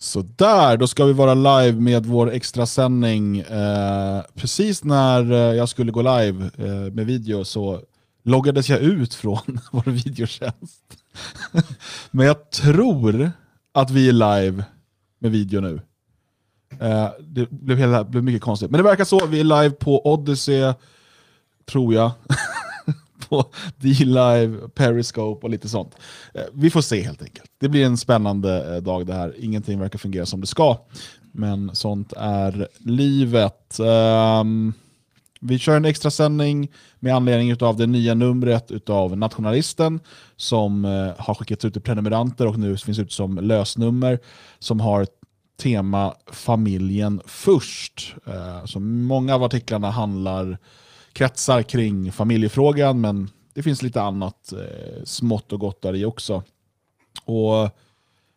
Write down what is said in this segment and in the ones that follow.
Så där, då ska vi vara live med vår extrasändning. Eh, precis när eh, jag skulle gå live eh, med video så loggades jag ut från vår videotjänst. Men jag tror att vi är live med video nu. Eh, det blev, hela, blev mycket konstigt. Men det verkar så, vi är live på Odyssey, tror jag. på D-Live, Periscope och lite sånt. Eh, vi får se helt enkelt. Det blir en spännande eh, dag det här. Ingenting verkar fungera som det ska. Men sånt är livet. Um, vi kör en extra sändning med anledning av det nya numret av Nationalisten som eh, har skickats ut till prenumeranter och nu finns ut som lösnummer som har tema familjen först. Så många av artiklarna handlar kretsar kring familjefrågan, men det finns lite annat eh, smått och gott där i också. Och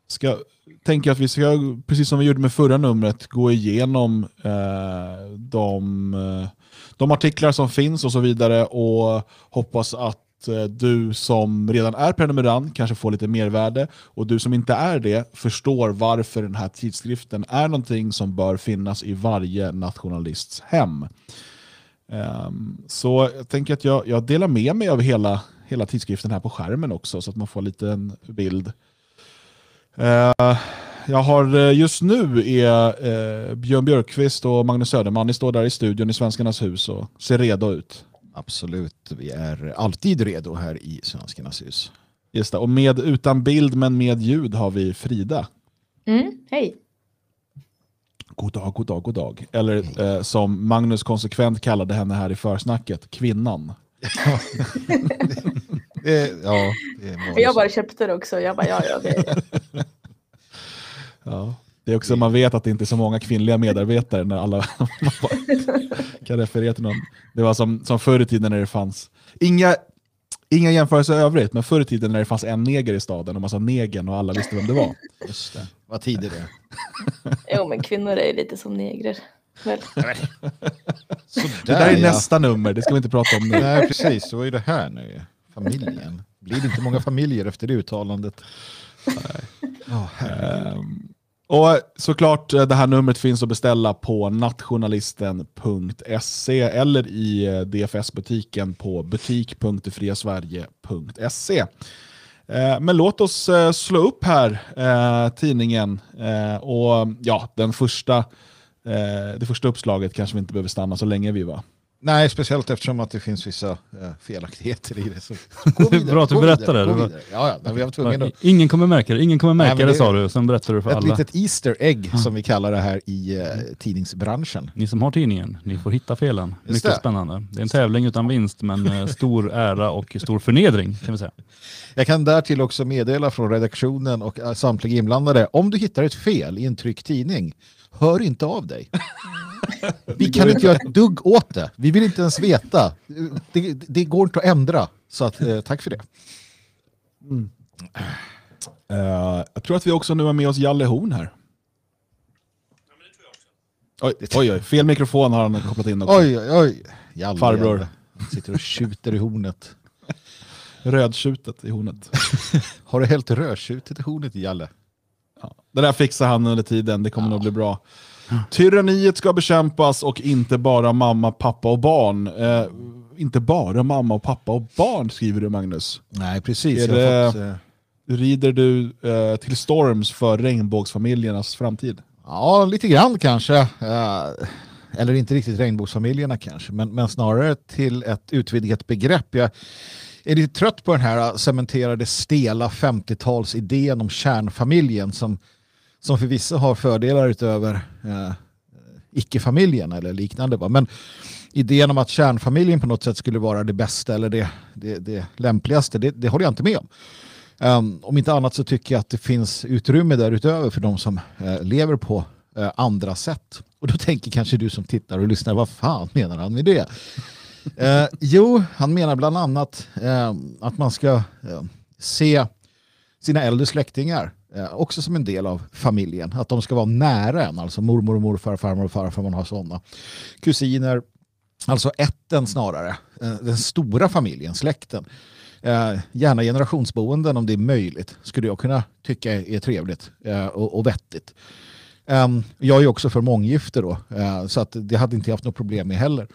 ska, tänker att vi ska, precis som vi gjorde med förra numret, gå igenom eh, de, eh, de artiklar som finns och så vidare och hoppas att eh, du som redan är prenumerant kanske får lite mervärde och du som inte är det förstår varför den här tidskriften är någonting som bör finnas i varje nationalists hem. Um, så jag tänker att jag, jag, delar med mig av hela, hela tidskriften här på skärmen också så att man får lite en bild. Uh, jag har eh, just nu är uh, Björn Björkqvist och Magnus Söderman, ni står där i studion i Svenskarnas hus och ser redo ut. Absolut, vi är alltid redo här i Svenskarnas hus. Just det, och med utan bild men med ljud har vi Frida. Mm, hej. God dag, god dag, god dag. Eller eh, som Magnus konsekvent kallade henne här i försnacket, kvinnan. det, ja, det jag bara köpte det också. Jag bara, ja, ja, det. ja, det är också man vet att det inte är så många kvinnliga medarbetare när alla kan referera till någon. Det var som, som förr i tiden när det fanns inga Inga jämförelser i övrigt, men förr i tiden när det fanns en neger i staden och man sa negen och alla visste vem det var. Just det. Vad tider det Jo, men kvinnor är lite som negrer. Väl? Sådär, det där är ja. nästa nummer, det ska vi inte prata om nu. Nej, precis. Så var ju det här nu. Familjen. Blir det inte många familjer efter det uttalandet? Nej. Oh, um, och såklart, eh, det här numret finns att beställa på nationalisten.se eller i eh, DFS-butiken på butik.friasverige.se. Eh, men låt oss slå upp här tidningen och ja, den första, det första uppslaget kanske vi inte behöver stanna så länge vid va? Nej, speciellt eftersom att det finns vissa äh, felaktigheter i det. Så, det är bra att du berättar det. Ja, ja, vi var tvungna ingen kommer märka det, ingen kommer märka Nej, det, det sa du, sen berättar du för ett alla. Ett litet Easter egg ja. som vi kallar det här i uh, tidningsbranschen. Ni som har tidningen, ni får hitta felen. Just Mycket det. spännande. Det är en tävling utan vinst, men uh, stor ära och stor förnedring kan vi säga. Jag kan därtill också meddela från redaktionen och uh, samtliga inblandade, om du hittar ett fel i en tryckt tidning, hör inte av dig. Vi kan inte göra ett dugg åt det. Vi vill inte ens veta. Det, det går inte att ändra. Så att, eh, tack för det. Mm. Uh, jag tror att vi också nu har med oss Jalle Horn här. Oj, oj, oj, fel mikrofon har han kopplat in också. Oj, oj, oj. Jalle, Farbror. Jalle. Han sitter och tjuter i hornet. Rödtjutet i hornet. har du helt rödtjutet i hornet, Jalle? Ja, det där fixar han under tiden, det kommer ja. nog bli bra. Tyranniet ska bekämpas och inte bara mamma, pappa och barn. Eh, inte bara mamma och pappa och barn skriver du Magnus. Nej precis. Är det, fått, eh... Rider du eh, till storms för regnbågsfamiljernas framtid? Ja, lite grann kanske. Uh, eller inte riktigt regnbågsfamiljerna kanske, men, men snarare till ett utvidgat begrepp. Jag är lite trött på den här äh, cementerade stela 50-talsidén om kärnfamiljen som som för vissa har fördelar utöver eh, icke-familjen eller liknande. Va? Men idén om att kärnfamiljen på något sätt skulle vara det bästa eller det, det, det lämpligaste, det, det håller jag inte med om. Um, om inte annat så tycker jag att det finns utrymme därutöver för de som eh, lever på eh, andra sätt. Och då tänker kanske du som tittar och lyssnar, vad fan menar han med det? Eh, jo, han menar bland annat eh, att man ska eh, se sina äldre släktingar Eh, också som en del av familjen. Att de ska vara nära en, alltså mormor och morfar, farmor och farfar, man har sådana. Kusiner, alltså ätten snarare. Eh, den stora familjen, släkten. Eh, gärna generationsboenden om det är möjligt, skulle jag kunna tycka är trevligt eh, och, och vettigt. Eh, jag är också för månggifte då, eh, så att det hade inte haft något problem med heller.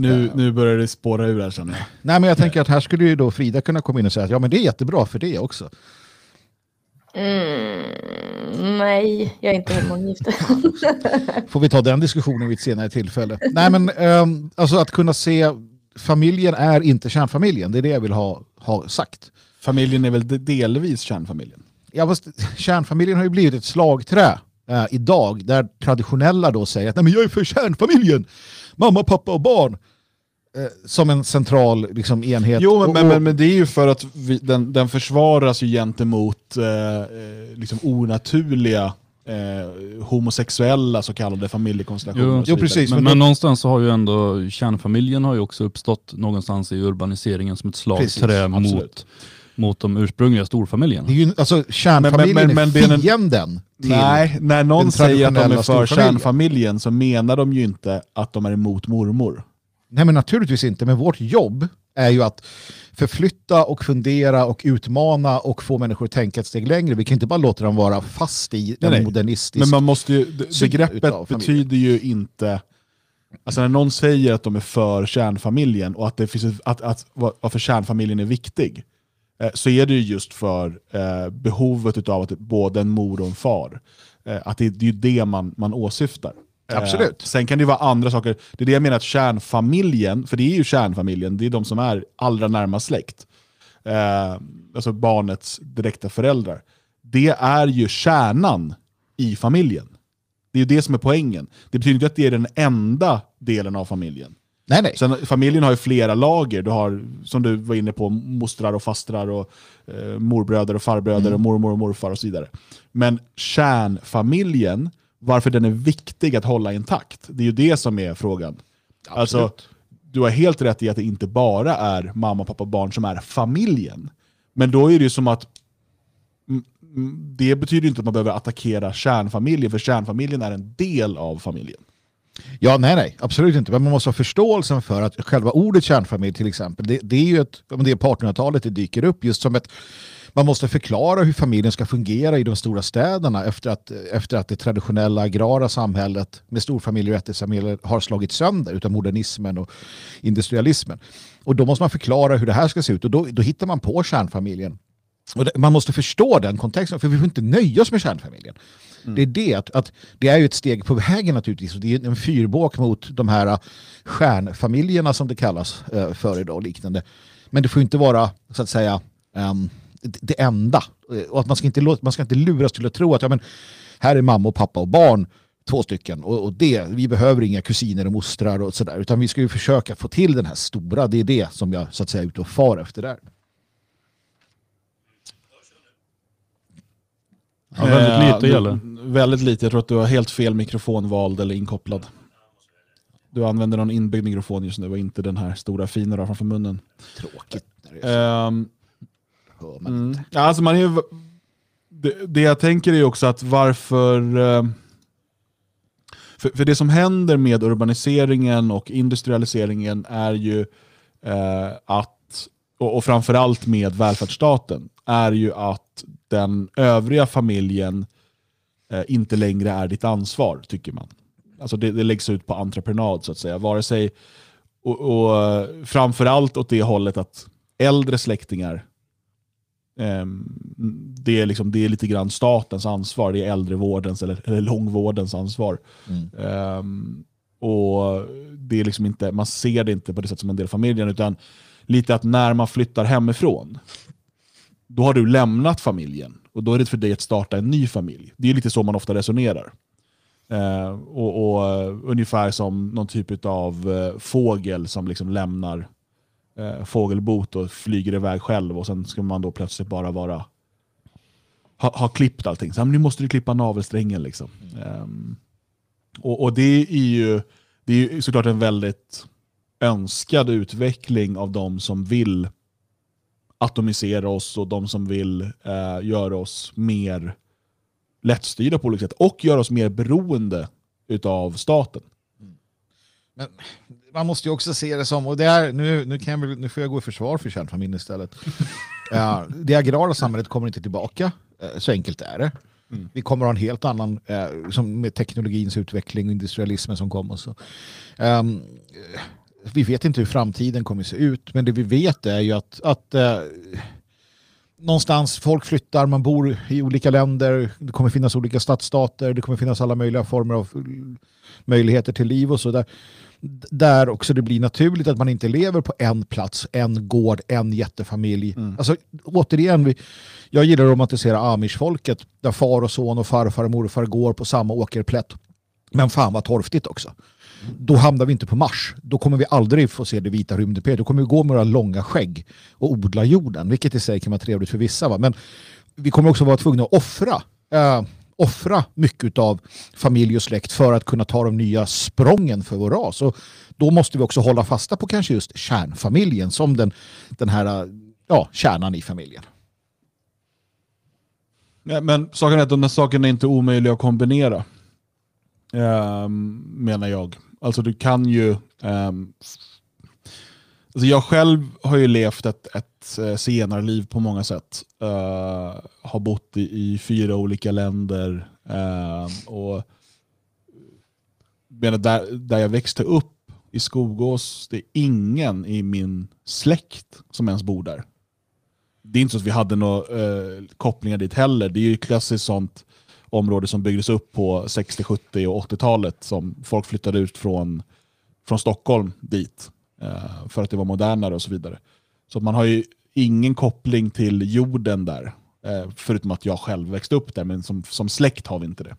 Nu, nu börjar det spåra ur här känner jag. Nej men jag tänker att här skulle ju då Frida kunna komma in och säga att ja men det är jättebra för det också. Mm, nej, jag är inte med månggifte. Får vi ta den diskussionen vid ett senare tillfälle. Nej men um, alltså att kunna se familjen är inte kärnfamiljen, det är det jag vill ha, ha sagt. Familjen är väl delvis kärnfamiljen? Ja, fast kärnfamiljen har ju blivit ett slagträ eh, idag där traditionella då säger att Nej, men jag är för kärnfamiljen, mamma, pappa och barn. Eh, som en central liksom, enhet. Jo, men, men, men, men det är ju för att vi, den, den försvaras ju gentemot eh, eh liksom onaturliga eh, homosexuella så kallade familjekonstellationer. Jo, jo, precis. Men, men men, någonstans så har ju ändå kärnfamiljen har ju också uppstått någonstans i urbaniseringen som ett slagträ mot, absolut. Mot de ursprungliga storfamiljerna. det är ju, alltså, kärnfamiljen Men- men- men det är är en- fienden. Till, Nej, när någon den säger att de är för kärnfamiljen så menar de ju inte att de är emot mormor. Nej men naturligtvis inte, men vårt jobb är ju att förflytta och fundera och utmana och få människor att tänka ett steg längre. Vi kan inte bara låta dem vara fast i en nej. modernistisk... Men man måste ju, begreppet betyder ju inte... Alltså när någon säger att de är för kärnfamiljen och att, det finns ett, att, att varför kärnfamiljen är viktig, så är det ju just för eh, behovet av att både en mor och en far. Eh, att det, det är det man, man åsyftar. Eh, Absolut. sen kan det vara andra saker. Det är det jag menar att kärnfamiljen, för det är ju kärnfamiljen, det är de som är allra närmast släkt. Eh, alltså barnets direkta föräldrar. Det är ju kärnan i familjen. Det är ju det som är poängen. Det betyder inte att det är den enda delen av familjen. Nej, nej. Sen, familjen har ju flera lager. Du har, som du var inne på, mostrar och fastrar och eh, morbröder och farbröder och mormor och morfar och så vidare. Men kärnfamiljen, varför den är viktig att hålla intakt, det är ju det som är frågan. Alltså, du har helt rätt i att det inte bara är mamma, pappa barn som är familjen. Men då är det ju som att mm, mm, det betyder inte att man behöver attackera kärnfamiljen, för kärnfamiljen är en del av familjen. Ja, nej, nej, absolut inte. Men man måste ha förståelsen för att själva ordet kärnfamilj till exempel, det, det är ju ett, det är på 1800-talet det dyker upp just som ett man måste förklara hur familjen ska fungera i de stora städerna efter att, efter att det traditionella agrara samhället med storfamiljer och ättesfamiljer har slagit sönder utav modernismen och industrialismen. Och då måste man förklara hur det här ska se ut och då, då hittar man på kärnfamiljen. Och det, man måste förstå den kontexten, för vi får inte nöja oss med kärnfamiljen. Det är det, att, att det är ju ett steg på vägen naturligtvis. Det är en fyrbåk mot de här äh, stjärnfamiljerna som det kallas eh, för idag och liknande. Men det får ju inte vara, så att säga, ehm, det, enda. Eh, Och att man ska, inte, man ska inte luras till att tro att ja, men, här är mamma och pappa och barn, två stycken. Och, och det, vi behöver inga kusiner och mostrar och sådär. Utan vi ska ju försöka få till den här stora. Det är det som jag så att säga är ute och far efter där. Ja, väldigt Eh, lite du- gäller. Väldigt lite. Jag tror att du har helt fel mikrofon vald eller inkopplad. Du använder någon inbyggd mikrofon just nu och inte den här stora fina har framför munnen. Tråkigt. Ehm, hör man mm. ja, alltså man är, det, det jag tänker är också att varför... eh, För, för det som händer med urbaniseringen och industrialiseringen är ju eh, att, och, och framförallt med välfärdsstaten, är ju att den övriga familjen inte längre är ditt ansvar, tycker man. Alltså det, det läggs ut på entreprenad så att säga. Vare sig, och, och eh, framförallt åt det hållet att äldre släktingar, ehm, det, är liksom, det är lite grann statens ansvar, det är äldrevårdens eller, eller långvårdens ansvar. Mm. Ehm, och det är liksom inte, Man ser det inte på det sätt som en del av familjen, utan lite att när man flyttar hemifrån, då har du lämnat familjen och då är det för dig att starta en ny familj. Det är lite så man ofta resonerar. Eh, och, och eh, Ungefär som någon typ av eh, fågel som liksom lämnar eh, fågelbot och flyger iväg själv och sen ska man då plötsligt bara vara ha, ha klippt allting. Så, men nu måste du klippa navelsträngen. Liksom. Ehm, och, och det är ju det är ju såklart en väldigt önskad utveckling av de som vill atomisera oss och de som vill eh, göra oss mer lättstyrda på olika sätt och göra oss mer beroende utav staten. Men man måste ju också se det som, och det är, nu, nu, kan jag, nu får jag gå i försvar för kärnfamiljen istället. Ja, det agrara samhället kommer inte tillbaka, Eh, så enkelt är det. Vi kommer ha en helt annan, eh, som med teknologins utveckling och industrialismen som kom. Och så. Ehm, eh, vi vet inte hur framtiden kommer att se ut, men det vi vet är ju att, att eh, någonstans folk flyttar, man bor i olika länder, det kommer finnas olika stadsstater, det kommer finnas alla möjliga former av mm, möjligheter till liv och så där. Där också det blir naturligt att man inte lever på en plats, en gård, en jättefamilj. Alltså, återigen, vi, jag gillar att romantisera amishfolket där far och son och farfar och morfar går på samma åkerplätt. Men fan vad torftigt också. Då hamnar vi inte på Mars. Då kommer vi aldrig få se det vita rymdepet. Då kommer vi gå med våra långa skägg och odla jorden, vilket i sig kan vara trevligt för vissa. Va? Men vi kommer också vara tvungna att offra, eh, offra mycket av familj och släkt för att kunna ta de nya sprången för vår ras. Och då måste vi också hålla fasta på kanske just kärnfamiljen som den, den här eh, ja, kärnan i familjen. Ja, men saken är att de här sakerna är inte omöjliga att kombinera. Ehm, menar jag. Alltså du kan ju... Ehm, alltså jag själv har ju levt ett, ett eh, senare liv på många sätt. Uh, har bott i, i fyra olika länder. ehm, och menar, där, där jag växte upp i Skogås, det är ingen i min släkt som ens bor där det är inte så att vi hade några uh, kopplingar dit heller. Det är ju klassiskt sånt område som byggdes upp på 60, 70 och 80-talet som folk flyttade ut från, från Stockholm dit eh, för att det var modernare och så vidare. Så man har ju ingen koppling till jorden där, eh, förutom att jag själv växte upp där, men som, som släkt har vi inte det.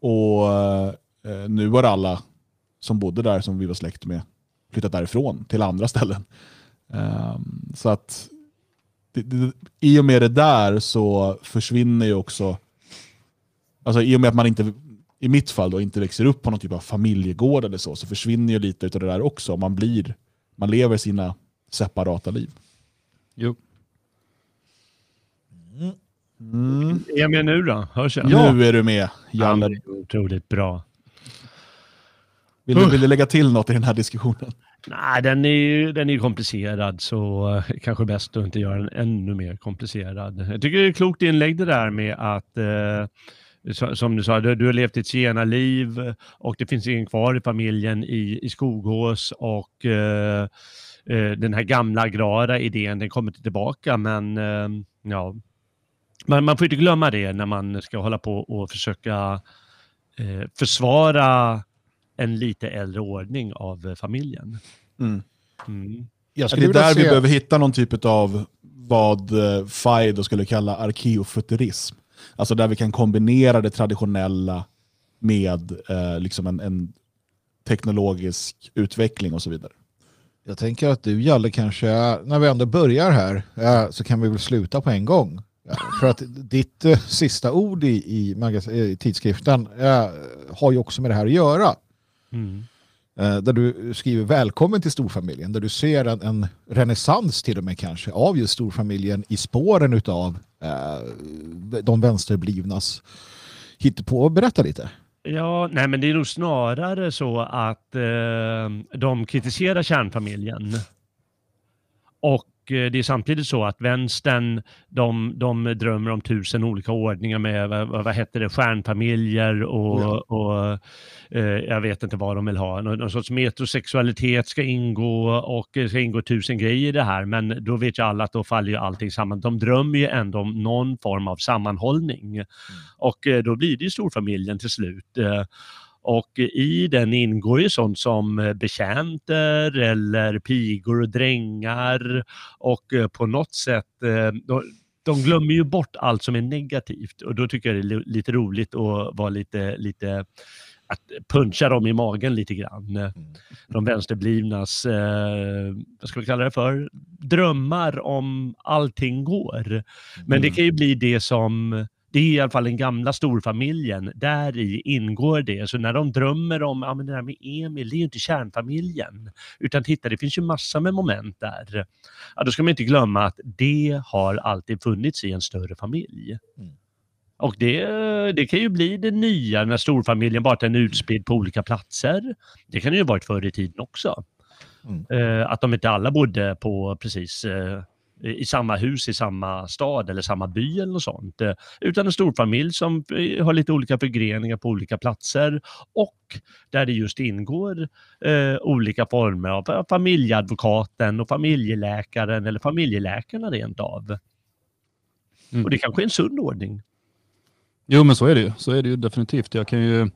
Och eh, nu har alla som bodde där, som vi var släkt med, flyttat därifrån till andra ställen. Ehm, så att det, det, i och med det där så försvinner ju också, alltså i och med att man inte, i mitt fall då, inte växer upp på någon typ av familjegård eller så, så försvinner ju lite av det där också. Man blir, man lever sina separata liv. Jo. Är jag med nu då? Hörs jag? Nu är du med, Ja, Jalle. otroligt bra. Vill du, vill du lägga till något i den här diskussionen? Nej, den är ju den är komplicerad så eh, kanske bäst att inte göra den ännu mer komplicerad. Jag tycker det är klokt inlägg det där med att eh, som du sa, du, du har levt ett liv och det finns ingen kvar i familjen i, i Skogås och eh, eh, den här gamla agrara idén den kommer inte tillbaka men eh, ja, man, man får inte glömma det när man ska hålla på och försöka eh, försvara en lite äldre ordning av familjen. Mm. Mm. Jag Det skulle är vilja där vi se- behöver hitta någon typ av vad eh, då skulle kalla arkeofuturism. Alltså där vi kan kombinera det traditionella med eh, liksom en, en teknologisk utveckling och så vidare. Jag tänker att du Jalle kanske, när vi ändå börjar här, eh, så kan vi väl sluta på en gång. Ja, För att ditt eh, sista ord i, i, i tidskriften eh, har ju också med det här att göra. Mm. Eh, där du skriver välkommen till storfamiljen, där du ser en, en renässans till och med kanske av just storfamiljen i spåren utav eh, de vänsterblivnas hittepå. Berätta lite. Ja, nej men det är nog snarare så att eh, de kritiserar kärnfamiljen. Och det är samtidigt så att vänstern, de, de drömmer om tusen olika ordningar med, vad, vad heter det, stjärnfamiljer och, Ja. och eh, jag vet inte vad de vill ha. Någon, någon sorts metrosexualitet ska ingå och det ska ingå tusen grejer i det här. Men då vet ju alla att då faller ju allting samman. De drömmer ju ändå om någon form av sammanhållning. Och eh, då blir det ju storfamiljen till slut. Eh, Och i den ingår ju sånt som eh, betjänter eller pigor och drängar. Och eh, på något sätt eh, de, glömmer ju bort allt som är negativt. Och då tycker jag det är li- lite roligt att vara lite, lite att puncha dem i magen lite grann. Eh, De vänsterblivnas, eh, vad ska vi kalla det för, drömmar om allting går. Men det kan ju bli det som, det är i alla fall den gamla storfamiljen, där i ingår det. Så när de drömmer om, ja men det där med Emil, det är ju inte kärnfamiljen. Utan titta, det finns ju massa med moment där. Ja, då ska man inte glömma att det har alltid funnits i en större familj. Och det, det kan ju bli det nya när storfamiljen bara är utspridd på olika platser. Det kan ju varit förr i tiden också. Mm. Eh, att de inte alla bodde på precis eh, i samma hus i samma stad eller samma by eller något sånt. Eh, utan en storfamilj som eh, har lite olika förgreningar på olika platser och där det just ingår eh, olika former av familjeadvokaten och familjeläkaren eller familjeläkarna rent av. Mm. Och det kanske är en sund ordning. Jo men så är det ju. Så är det ju definitivt. Jag kan ju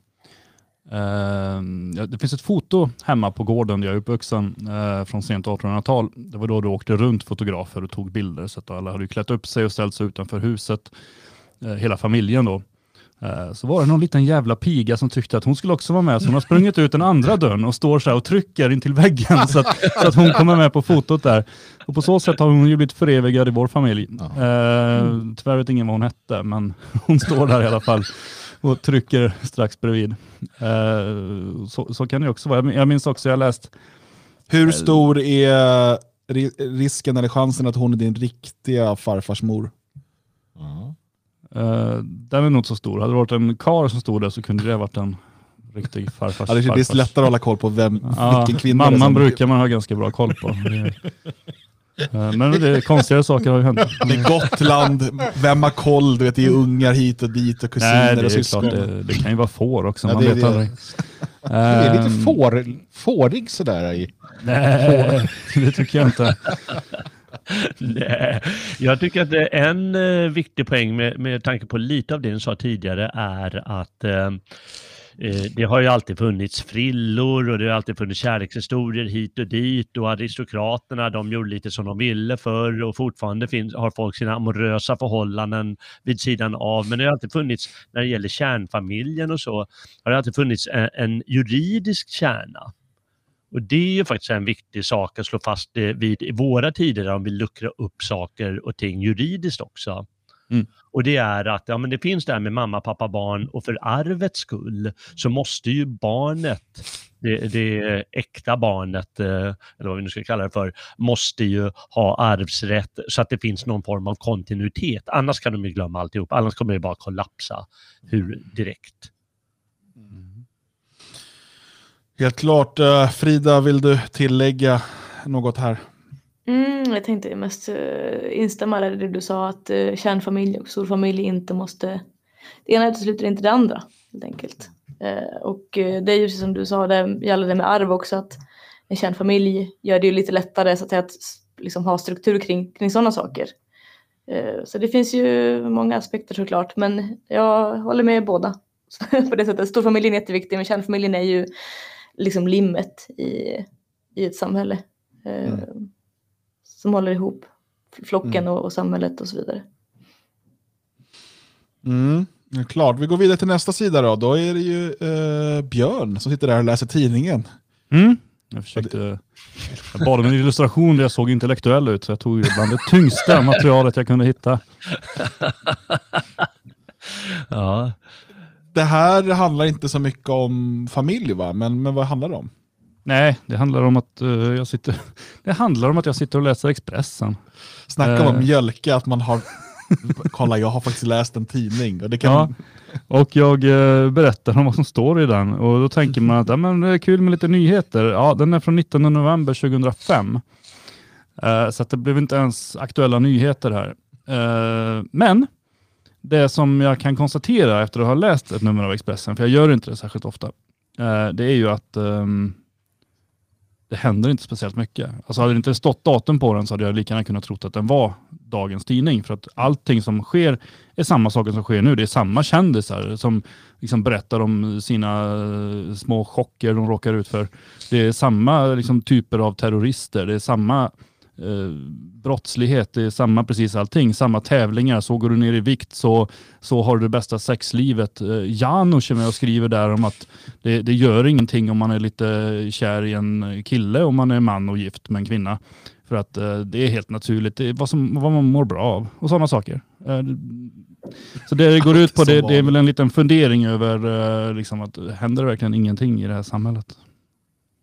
ja, det finns ett foto hemma på gården där jag är uppvuxen eh, från sent 1800-tal. Det var då det åkte runt fotografer och tog bilder. Så att alla hade klätt upp sig och ställt sig utanför huset. Eh, hela familjen då. Eh, Så var det någon liten jävla piga som tyckte att hon skulle också vara med, så hon har sprungit ut den andra dörren och står så här och trycker in till väggen så att, så att hon kommer med på fotot där. Och på så sätt har hon ju blivit förevigad i vår familj. Ja. Eh, tyvärr vet ingen vad hon hette, men hon står där i alla fall och trycker strax bredvid. Eh, så, så kan det också vara. Jag min- Jag minns också, jag läst Hur stor är ri- risken eller chansen att hon är din riktiga farfars mor? Ja. Uh, den är nog inte så stor. Hade det varit en kar som stod där så kunde det ha varit en riktig farfars Ja, det, det är farfars. lättare att hålla koll på vem, vilken kvinna det är mamman brukar man ha ganska bra koll på. Eh, Men det, konstigare saker har ju hänt. Det är Gotland, vem har koll? Du vet, det är ungar hit och dit och kusiner Nej, det och syskon. klart. Det, det kan ju vara får också. Ja, man det är vet det. aldrig. Det är lite Ehm, får, fårig sådär i. Nej, det tycker jag inte. Nej, jag tycker att en eh, viktig poäng med, med tanke på lite av det du sa tidigare är att eh, eh, Eh, det har ju alltid funnits frillor och det har alltid funnits kärlekshistorier hit och dit och aristokraterna de gjorde lite som de ville förr och fortfarande finns, har folk sina amorösa förhållanden vid sidan av. Men det har alltid funnits, när det gäller kärnfamiljen och så, har det alltid funnits en, en juridisk kärna. Och det är ju faktiskt en viktig sak att slå fast eh, vid i våra tider om vi luckrar upp saker och ting juridiskt också. Mm. Och det är att ja, men det finns det här med mamma, pappa, barn och för arvets skull så måste ju barnet, det, det äkta barnet, eh, eller vad vi nu ska kalla det för, måste ju ha arvsrätt så att det finns någon form av kontinuitet. Annars kan de ju glömma alltihop, annars kommer det bara kollapsa hur direkt. Helt klart. eh, Frida, vill du tillägga något här? Mm, jag tänkte mest uh, instämma i det du sa att uh, kärnfamilj och storfamilj inte måste... Det ena utesluter inte det andra helt enkelt. Uh, och det är ju precis som du sa, det gäller det med arv också att en kärnfamilj gör det ju lite lättare så att, säga, att liksom, ha struktur kring, kring sådana saker. Så det finns ju många aspekter såklart, men jag håller med båda. På det sättet. Storfamiljen är jätteviktig, men kärnfamiljen är ju liksom limmet i, i ett samhälle. Mm. Som håller ihop flocken Mm. och, och samhället och så vidare. Mm, klart. Vi går vidare till nästa sida då. Då är det ju eh, Björn som sitter där och läser tidningen. Mm. Jag försökte... Jag bad om en illustration där jag såg intellektuell ut, så jag tog bland det tyngsta materialet jag kunde hitta. Ja, Det här handlar inte så mycket om familj va? Men, men vad handlar det om? Nej, det handlar om att eh, jag sitter... Det handlar om att jag sitter och läser Expressen. Snacka om Eh. att mjölka, att man har... Kolla, jag har faktiskt läst en tidning. Och det kan... Ja. Och jag eh, berättar om vad som står i den och då tänker man att ja, men det är kul med lite nyheter. Ja, den är från 19 november 2005. Eh, så det blev inte ens aktuella nyheter här. Eh, men det som jag kan konstatera efter att ha läst ett nummer av Expressen, för jag gör inte det särskilt ofta, eh, det är ju att ehm, det händer inte speciellt mycket. Alltså hade det inte stått datum på den så hade jag lika gärna kunnat tro att den var dagens tidning. För att allting som sker är samma saker som sker nu. Det är samma kändisar som liksom berättar om sina eh, små chocker de råkar ut för. Det är samma liksom, typer av terrorister. Det är samma eh, brottslighet. Det är samma precis allting. Samma tävlingar. Så går du ner i vikt så, så har du det bästa sexlivet. Eh, Janusz är med och skriver där om att det, det gör ingenting om man är lite kär i en kille om man är man och gift med en kvinna. För att eh, det är helt naturligt. Det är vad, som, vad man mår bra av och sådana saker. Eh, så det det går ut på det, det är väl en liten fundering över eh, liksom att händer det verkligen ingenting i det här samhället?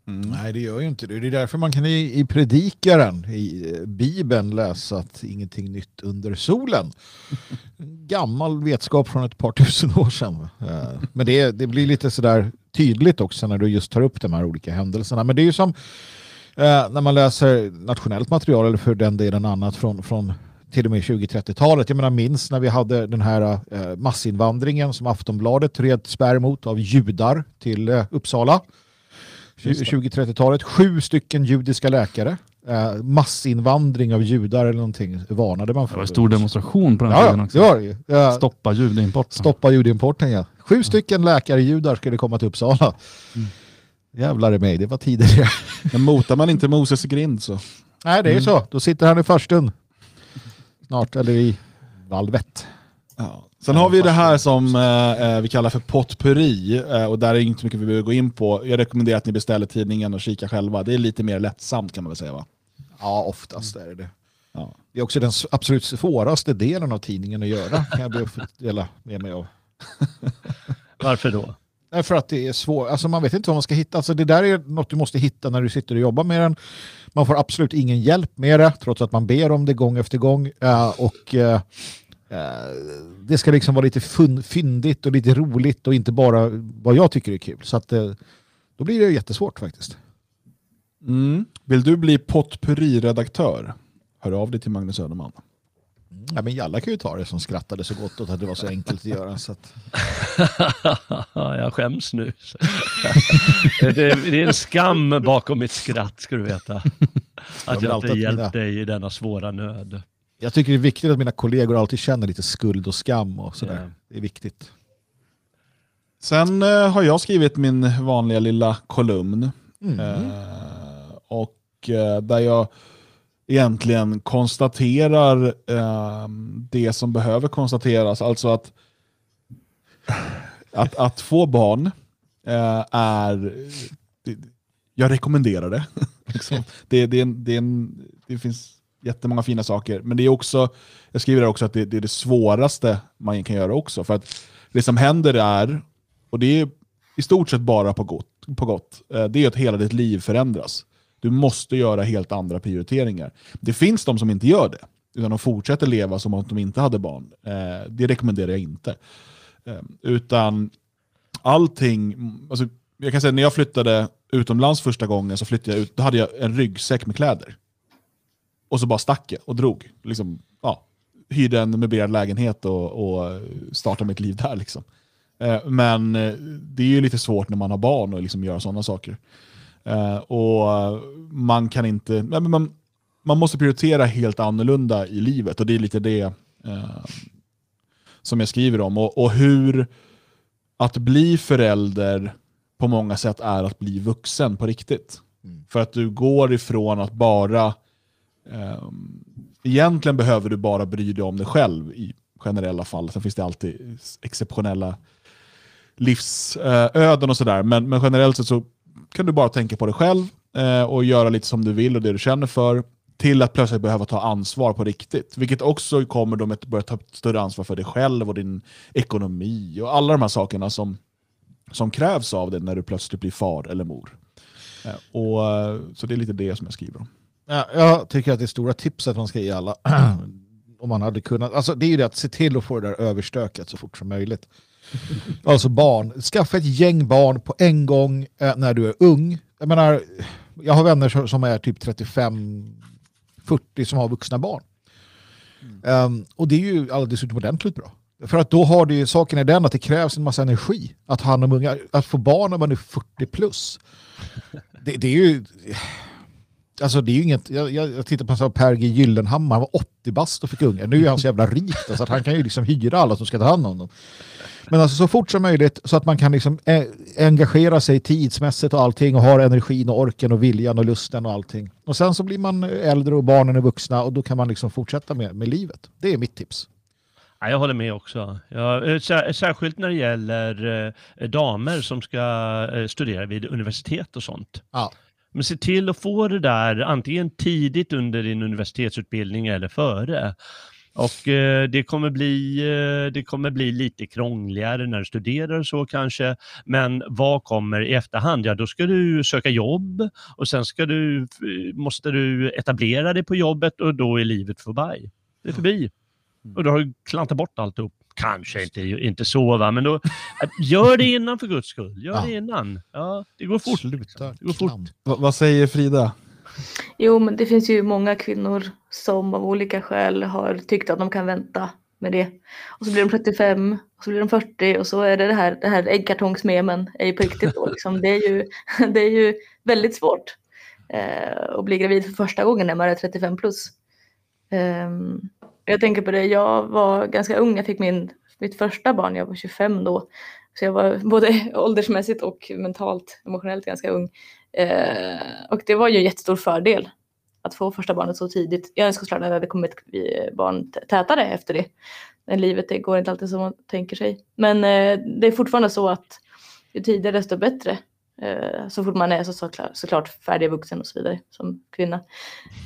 Mm. Nej, det gör ju inte det. Det är därför man kan i, i predikaren, i eh, Bibeln, läsa att ingenting nytt under solen. Gammal vetskap från ett par tusen år sedan. Eh, Men det, det blir lite sådär tydligt också när du just tar upp de här olika händelserna. Men det är ju som eh, när man läser nationellt material eller för den delen annat från, från till och med 20-30-talet. Jag menar minns när vi hade den här massinvandringen som Aftonbladet red spärr mot av judar till Uppsala. Just det. 20-30-talet. Sju stycken judiska läkare. Eh, massinvandring av judar eller någonting varnade man Det för. var en stor demonstration på den Ja, tiden ja, också. det var det ju. Eh, Stoppa judimporten. Stoppa judeimporten ja. Sju stycken läkare-judar skulle komma till Uppsala. Mm. Jävlar i mig, det var tidigare. Men motar man inte Moses grind så. Nej, det är ju så. Då sitter han i förstun. Snart, eller i valvet. Ja. Sen har vi det här som eh, eh, vi kallar för potpurri eh, och där är inte mycket vi behöver gå in på. Jag rekommenderar att ni beställer tidningen och kika själva. Det är lite mer lättsamt kan man väl säga va? Ja, oftast är det det. Ja. Det är också den absolut svåraste delen av tidningen att göra. Kan jag dela med mig av. Varför då? Därför att det är svårt. Alltså man vet inte vad man ska hitta. Alltså det där är något du måste hitta när du sitter och jobbar med den. Man får absolut ingen hjälp med det, trots att man ber om det gång efter gång. Eh, och eh, Det ska liksom vara lite fun- fyndigt och lite roligt och inte bara vad jag tycker är kul. Så att, eh, då blir det jättesvårt faktiskt. Mm. Vill du bli potpurri-redaktör? Hör av dig till Magnus Söderman. Ja, men Jalla kan ju ta det som skrattade så gott åt att det var så enkelt att göra. Så att, jag skäms nu. det, det är en skam bakom mitt skratt, ska du veta. Att vill jag inte hjälpt mina- dig i denna svåra nöd. Jag tycker det är viktigt att mina kollegor alltid känner lite skuld och skam och sådär. Ja. Det är viktigt. Sen eh, har jag skrivit min vanliga lilla kolumn. Mm. Eh, och eh, där jag egentligen konstaterar eh, det som behöver konstateras. Alltså att, att, att få barn eh, är... Jag rekommenderar det. liksom. det, det, är en, det, är en, det finns jättemånga fina saker, men det är också, jag skriver också att det, det är det svåraste man kan göra också. För att det som händer är, och det är i stort sett bara på gott, på gott eh, det är att hela ditt liv förändras. Du måste göra helt andra prioriteringar. Det finns de som inte gör det, utan de fortsätter leva som om de inte hade barn. Eh, det rekommenderar jag inte. Eh, utan allting, alltså, jag kan säga när jag flyttade utomlands första gången så flyttade jag ut, då hade jag en ryggsäck med kläder. Och så bara stack jag och drog. Liksom, ja, hyrde en möblerad lägenhet och, och startade mitt liv där. Liksom. Eh, Men eh, det är ju lite svårt när man har barn att liksom göra sådana saker. Eh, och man kan inte, man, man måste prioritera helt annorlunda i livet och det är lite det som jag skriver om. Och, och hur att bli förälder på många sätt är att bli vuxen på riktigt. Mm. För att du går ifrån att bara Ehm, egentligen behöver du bara bry dig om dig själv i generella fall. Sen finns det alltid exceptionella livsöden och sådär. Men, men generellt sett så kan du bara tänka på dig själv eh, och göra lite som du vill och det du känner för. Till att plötsligt behöva ta ansvar på riktigt. Vilket också kommer då med att börja ta större ansvar för dig själv och din ekonomi och alla de här sakerna som, som krävs av dig när du plötsligt blir far eller mor. Eh, och, eh, så det är lite det som jag skriver om. Ja, jag tycker att det stora tipset man ska ge alla, om man hade kunnat, alltså det är ju det att se till att få det där överstökat så fort som möjligt. Alltså barn, skaffa ett gäng barn på en gång eh, när du är ung. Jag menar, jag har vänner som- är typ 35-40 som har vuxna barn. Ehm, och det är ju alldeles utomordentligt bra. För att då har du saken är den att det krävs en massa energi att ha hand om unga. Att få barn när man är 40 plus. Det, det är ju... Alltså det är inget, jag, jag, tittar på så här Per G Gyllenhammar, han var 80 bast och fick ungar. Nu är han så jävla rik så att han kan ju liksom hyra alla som ska ta hand om dem. Men alltså så fort som möjligt så att man kan liksom eh, engagera sig tidsmässigt och allting och har energin och orken och viljan och lusten och allting. Och sen så blir man äldre och barnen är vuxna och då kan man liksom fortsätta med, med livet. Det är mitt tips. Ja, jag håller med också. Ja, eh, sär, särskilt när det gäller eh, damer som ska studera vid universitet och sånt. Ja. Men se till att få det där antingen tidigt under din universitetsutbildning eller före. Och eh, det, kommer bli, eh, det kommer bli lite krångligare när du studerar och så kanske. Men vad kommer i efterhand? Ja, då ska du söka jobb och sen ska du, måste du etablera dig på jobbet och då är livet förbi. Det är förbi. Och då har du klantat bort alltihop. Kanske inte, inte så, va? men då, gör det innan för guds skull. Gör Ja. det innan. Ja, det går fort. Sluta Det går fort. Va- vad säger Frida? Jo, men det finns ju många kvinnor som av olika skäl har tyckt att de kan vänta med det. Och så blir de 35, och så blir de 40 och så är det det här, det här äggkartongsmemen är ju på riktigt då. Liksom. Det, är ju, det är ju väldigt svårt eh, att bli gravid för första gången när man är 35 plus. Ehm, jag tänker på det, jag var ganska ung, jag fick min, mitt första barn, jag var 25 då. Så jag var både åldersmässigt och mentalt, emotionellt ganska ung. Eh, och det var ju en jättestor fördel att få första barnet så tidigt. Jag önskar såklart att det hade kommit barn tätare efter det. Men livet det går inte alltid som man tänker sig. Men eh, det är fortfarande så att ju tidigare desto bättre. Eh, så fort man är så, såklart, såklart färdigvuxen och så vidare som kvinna.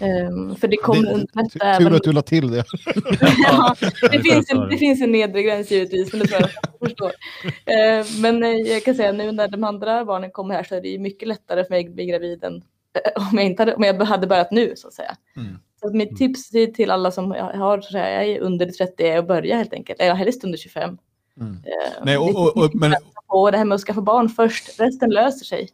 Eh, för det kommer underlätta Tur även... att du la till det. Ja, det, finns en, det finns en nedre gräns givetvis, men det tror jag jag förstår. Eh, men eh, jag kan säga nu när de andra barnen kommer här så är det mycket lättare för mig att bli gravid än eh, om jag, inte hade, om jag hade börjat nu så att säga. Mm. Så att mitt tips till till alla som har, så att säga, är under 30 är att börja helt enkelt. Eller helst under 25. Mm. Eh, Nej, och, och, och, men och det här med att skaffa barn först, resten löser sig.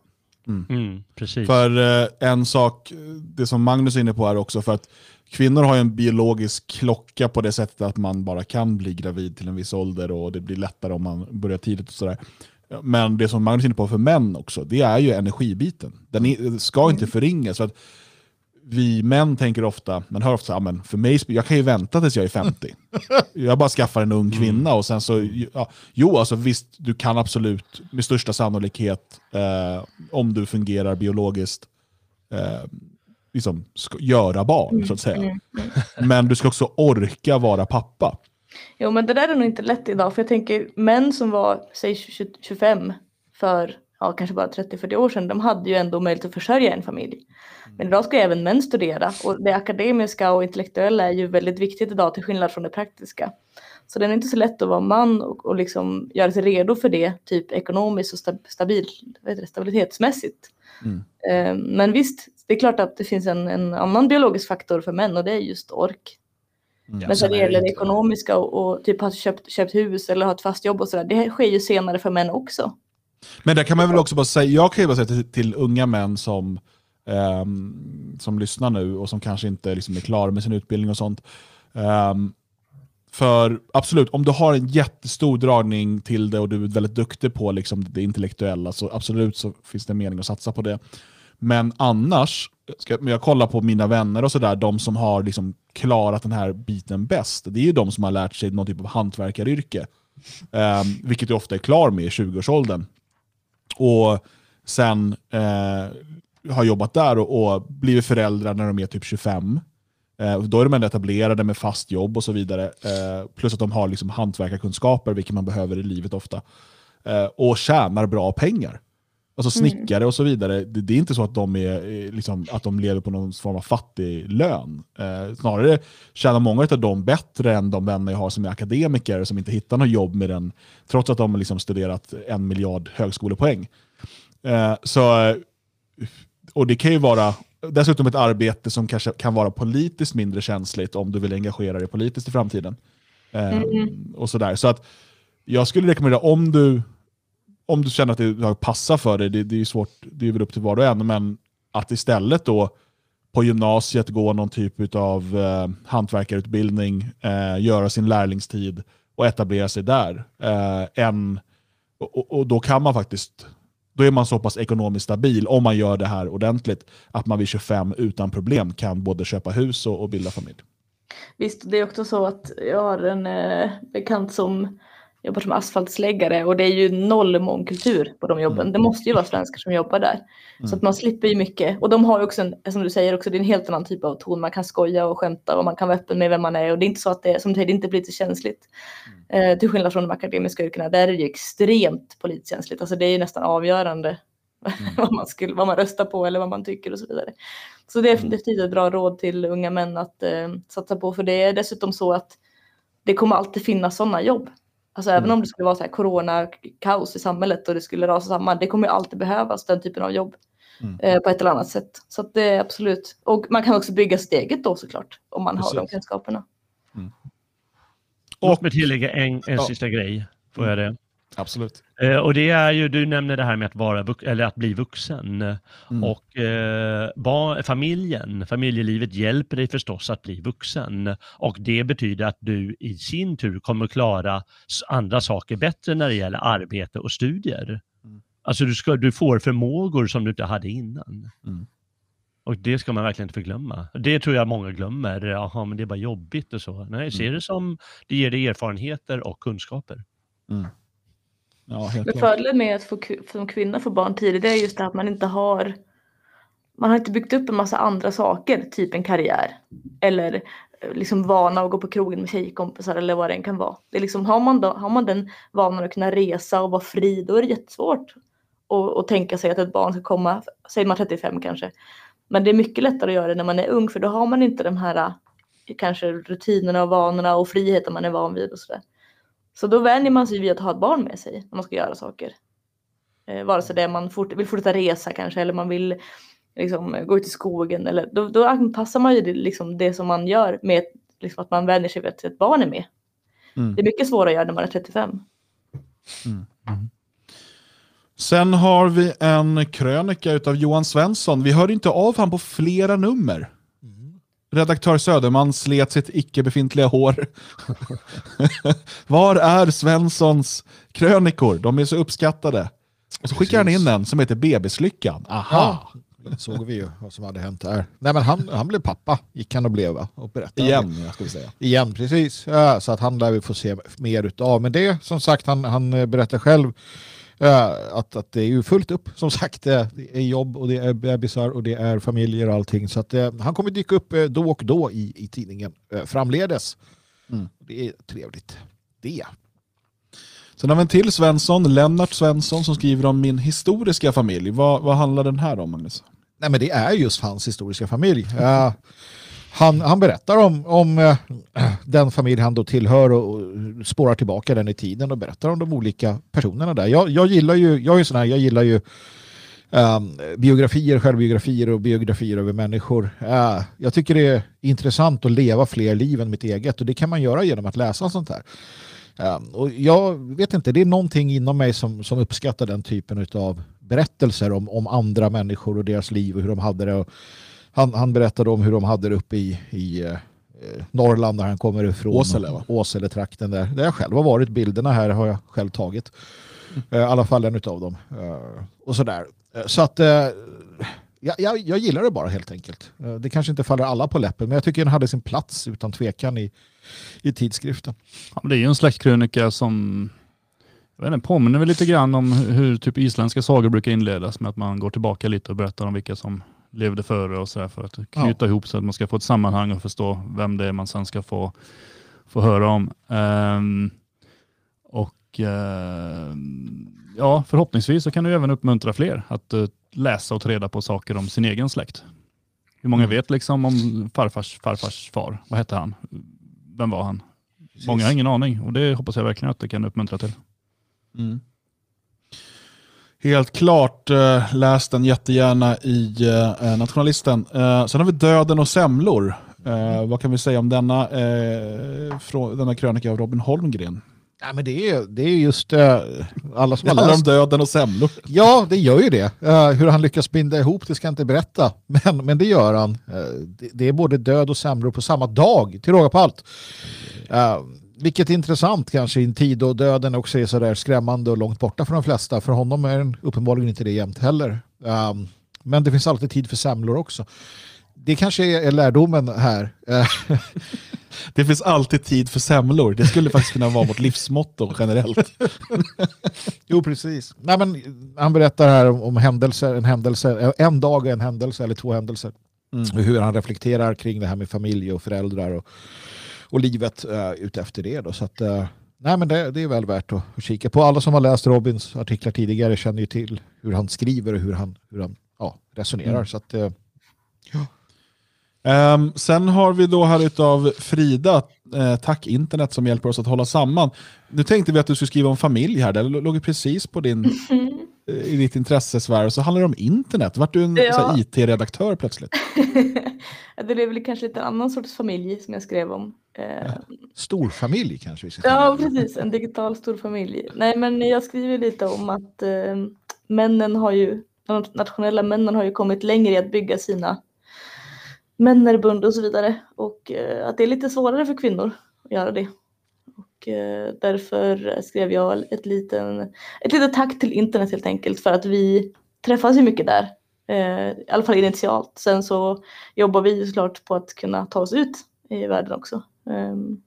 Mm, precis. För eh, en sak, det som Magnus är inne på här också, för att kvinnor har ju en biologisk klocka på det sättet att man bara kan bli gravid till en viss ålder och det blir lättare om man börjar tidigt och sådär. Men det som Magnus är inne på för män också, det är ju energibiten. Den är, ska inte förringas. För att vi män tänker ofta, man hör ofta, men för mig, jag kan ju vänta tills jag är 50. Jag bara skaffar en ung kvinna och sen så, ja, jo alltså visst, du kan absolut med största sannolikhet, eh, om du fungerar biologiskt, eh, liksom, ska, göra barn så att säga. Mm. Men du ska också orka vara pappa. Jo men det där är nog inte lätt idag för jag tänker män som var säg 20 25 för ja, kanske bara 30-40 år sedan de hade ju ändå möjlighet att försörja en familj. Men idag ska även män studera och det akademiska och intellektuella är ju väldigt viktigt idag till skillnad från det praktiska. Så det är inte så lätt att vara man och, och liksom göra sig redo för det typ ekonomiskt och sta, stabil, det, stabilitetsmässigt. Mm. Eh, men visst, det är klart att det finns en, en annan biologisk faktor för män och det är just ork. Ja, Men så det gäller det ekonomiska och, och typ ha köpt, köpt hus eller ha ett fast jobb och sådär. Det sker ju senare för män också. Men där kan man väl också bara säga, jag kan ju bara säga till, till unga män som, um, som lyssnar nu och som kanske inte liksom är klara med sin utbildning och sånt. Um, för absolut, om du har en jättestor dragning till det och du är väldigt duktig på liksom det intellektuella så absolut så finns det mening att satsa på det. Men annars, ska, jag kollar på mina vänner och sådär, de som har liksom klarat den här biten bäst, det är ju de som har lärt sig någon typ av hantverkaryrke. Um, vilket du ofta är klar med i 20-årsåldern. Och sen eh, har jobbat där och, och blivit föräldrar när de är typ 25. Eh, då är de ändå etablerade med fast jobb och så vidare. Eh, plus att de har liksom hantverkarkunskaper, vilket man behöver i livet ofta. Eh, och tjänar bra pengar. Alltså snickare och så vidare. Det, det är inte så att de, är, eh, liksom, att de lever på någon form av fattig lön. Eh, snarare tjänar många av dem bättre än de vänner jag har som är akademiker som inte hittar något jobb med den, trots att de har liksom studerat en miljard högskolepoäng. Eh, så, eh, och det kan ju vara dessutom ett arbete som kanske kan vara politiskt mindre känsligt om du vill engagera dig politiskt i framtiden. Eh, och sådär. Så att jag skulle rekommendera om du om du känner att det passar för dig, det, det är ju svårt, det är väl upp till var och en, men att istället då på gymnasiet gå någon typ av eh, hantverkarutbildning, eh, göra sin lärlingstid och etablera sig där. Eh, en, och, och- och då kan man faktiskt, då är man så pass ekonomiskt stabil om man gör det här ordentligt, att man vid 25 utan problem kan både köpa hus och, och bilda familj. Visst, det är också så att jag har en eh, bekant som jobbar som asfaltsläggare och det är ju noll mångkultur på de jobben. Det måste ju vara svenskar som jobbar där. Så att man slipper ju mycket. Och de har ju också, en, som du säger, också, det är en helt annan typ av ton. Man kan skoja och skämta och man kan vara öppen med vem man är. Och det är inte så att det, som du säger, det inte politiskt känsligt. Eh, till skillnad från de akademiska yrkena, där är det ju extremt politiskt känsligt. Alltså det är ju nästan avgörande vad, man skulle, vad man röstar på eller vad man tycker och så vidare. Så det är Mm. definitivt ett bra råd till unga män att eh, satsa på. För det är dessutom så att det kommer alltid finnas sådana jobb. Alltså även Mm. om det skulle vara så här corona-kaos i samhället och det skulle rasa samman. Det kommer ju alltid behövas den typen av jobb. Mm. Eh, på ett eller annat sätt. Så att det är absolut. Och man kan också bygga sitt eget då såklart. Om man har de Precis. kunskaperna. Låt mig tillägga en, en Ja. sista grej. Får jag det? Absolut. Eh, och det är ju, du nämner det här med att, vara, eller att bli vuxen. Mm. Och eh, barn, familjen, familjelivet hjälper dig förstås att bli vuxen. Och det betyder att du i sin tur kommer klara andra saker bättre när det gäller arbete och studier. Mm. Alltså du, ska, du får förmågor som du inte hade innan. Mm. Och det ska man verkligen inte förglömma. Det tror jag många glömmer. Jaha, men det är bara jobbigt och så. Nej, se Mm. det som det ger dig erfarenheter och kunskaper. Ja, Men fördelen med att få, som kvinna få barn tidigt är just det att man inte har man har inte byggt upp en massa andra saker, typ en karriär. Eller eh, liksom vana att gå på krogen med tjejkompisar eller vad det än kan vara. Det är liksom, har, man då, har man den vanan att kunna resa och vara fri, då är det jättesvårt att, att tänka sig att ett barn ska komma, säger man 35 kanske. Men det är mycket lättare att göra det när man är ung, för då har man inte de här eh, kanske rutinerna och vanorna och friheten man är van vid och sådär. Så då vänjer man sig vid att ha ett barn med sig när man ska göra saker. Eh, vare sig det är man fort, vill fortsätta resa kanske eller man vill liksom, gå ut i skogen. Eller, då, då anpassar man ju det, liksom, det som man gör med liksom, att man vänjer sig vid att ett barn är med. Mm. Det är mycket svårare att göra när man är 35. Sen har vi en krönika utav Johan Svensson. Vi hörde inte av han på flera nummer. Redaktör Söderman slet sitt icke befintliga hår. Var är Svenssons krönikor? De är så uppskattade. Och så skickar han in en som heter Bebislyckan. Aha! Ja, såg vi ju vad som hade hänt där. Nej, men han, han blev pappa, gick han och blev va? och berättade. Igen, jag vi säga. Igen, precis. Ja, så att han lär vi få se mer utav. Men det, som sagt, han, han berättar själv att, att det är ju fullt upp. Som sagt, eh, det är jobb och det är bebisar och det är familjer och allting. Så att eh, han kommer dyka upp eh, då och då i, i tidningen eh, framledes. Mm. Det är trevligt. Det. Sen har vi en till Svensson, Lennart Svensson, som skriver om min historiska familj. Vad, vad handlar den här om, Magnus? Nej, men det är just hans historiska familj. Han, han berättar om, om eh, den familj han då tillhör och, och spårar tillbaka den i tiden och berättar om de olika personerna där. Jag, jag gillar ju, jag är sån här, jag gillar ju Um, biografier, självbiografier och biografier över människor. Uh, jag tycker det är intressant att leva fler liv än mitt eget och det kan man göra genom att läsa sånt här. Um, och jag vet inte, det är någonting inom mig som, som uppskattar den typen av berättelser om, om andra människor och deras liv och hur de hade det. Och han, han berättade om hur de hade det uppe i, i eh, Norrland där han kommer ifrån. Åsele, va? Åsele-trakten där. Där jag själv har varit. Bilderna här har jag själv tagit. Eh, I alla fall en av dem. Eh, och sådär. Så att jag, jag, jag gillar det bara helt enkelt. Det kanske inte faller alla på läppen men jag tycker den hade sin plats utan tvekan i, i tidskriften. Ja, det är ju en släktkrönika som jag vet inte, påminner väl lite grann om hur hur typ isländska sagor brukar inledas med att man går tillbaka lite och berättar om vilka som levde före och sådär för att knyta ihop så att man ska få ett sammanhang och förstå vem det är man sen ska få, få höra om. Ehm, och ehm, ja, förhoppningsvis så kan ju även uppmuntra fler att eh, läsa och ta reda på saker om sin egen släkt. Hur många vet liksom om farfars farfars far? Vad hette han? Vem var han? Många har ingen aning och det hoppas jag verkligen att det kan uppmuntra till. Helt klart, eh, läs den jättegärna i eh, Nationalisten. Eh, sen har vi Döden och semlor. Eh, vad kan vi säga om denna, eh, från, denna krönika av Robin Holmgren? Nej, men det, är, det är just eh, alla som Det har handlar om läst. döden och semlor. Ja, det gör ju det. Eh, hur han lyckas binda ihop det ska jag inte berätta. Men, men det gör han. Eh, det, det är både död och semlor på samma dag, till råga på allt. Vilket är intressant kanske i en tid då döden också är sådär skrämmande och långt borta för de flesta. För honom är den uppenbarligen inte det jämt heller. Eh, men det finns alltid tid för semlor också. Det kanske är är lärdomen här. Det finns alltid tid för semlor. Det skulle faktiskt kunna vara vårt livsmotto generellt. Jo, precis. Nej, men han berättar här om, om händelser, en händelse, en dag en händelse eller två händelser. Mm. Hur han reflekterar kring det här med familj och föräldrar och, och livet uh, utefter det. Då. Så att, eh, nej, men det, det är väl värt att, att kika på. Alla som har läst Robins artiklar tidigare känner ju till hur han skriver och hur han, hur han ja, resonerar. Mm. Så att, eh, Ehm, sen har vi då här utav Frida, eh, tack internet som hjälper oss att hålla samman. Nu tänkte vi att du skulle skriva om familj här, det låg ju precis på din, eh, i ditt intressesfär, så handlar det om internet. Vart du en Ja. IT-redaktör plötsligt? Ja, det är väl kanske lite annan sorts familj som jag skrev om. Eh, storfamilj kanske vi ska Ja, säga. precis. En digital storfamilj. Nej, men jag skriver lite om att eh, männen har ju, de nationella männen har ju kommit längre i att bygga sina männerbund och så vidare. Och eh, att det är lite svårare för kvinnor att göra det. Och eh, därför skrev jag ett, liten, ett litet tack till internet helt enkelt för att vi träffas ju mycket där. Eh, I alla fall initialt. Sen så jobbar vi ju såklart på att kunna ta oss ut i världen också. Ehm,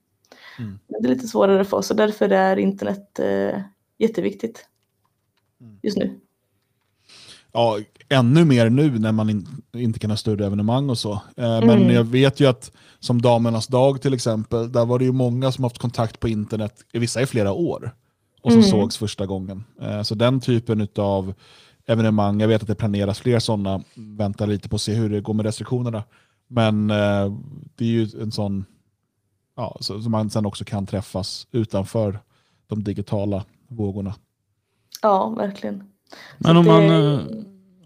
Mm. men Det är lite svårare för oss och därför är internet eh, jätteviktigt Mm. just nu. Ja, ännu mer nu när man in, inte kan ha större evenemang och så. Men Mm. jag vet ju att som Damernas dag till exempel, där var det ju många som haft kontakt på internet, vissa i flera år, och som Mm. sågs första gången. Eh, Så den typen av evenemang, jag vet att det planeras fler sådana, väntar lite på att se hur det går med restriktionerna. Men eh, det är ju en sån, ja, så, så man sen också kan träffas utanför de digitala vågorna. Ja, verkligen. Men Så om det- man, eh,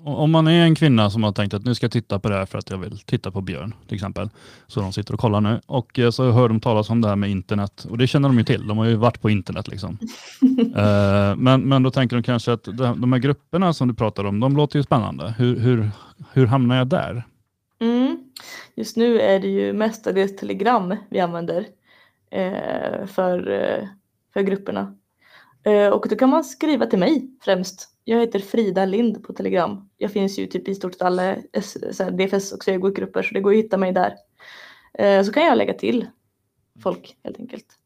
om man är en kvinna som har tänkt att nu ska jag titta på det här för att jag vill titta på Björn till exempel. Så de sitter och kollar nu och eh, så hör de talas om det här med internet och det känner de ju till. De har ju varit på internet liksom. Eh, men, men då tänker de kanske att de, de här grupperna som du pratar om, de låter ju spännande. Hur, hur, hur hamnar jag där? Mm. Just nu är det ju mestadels Telegram vi använder eh, för, eh, för grupperna. Eh, och då kan man skriva till mig främst. Jag heter Frida Lind på Telegram. Jag finns ju typ i stort sett alla S- DFS och SEGO-grupper så det går att hitta mig där. Eh, så kan jag lägga till folk helt enkelt.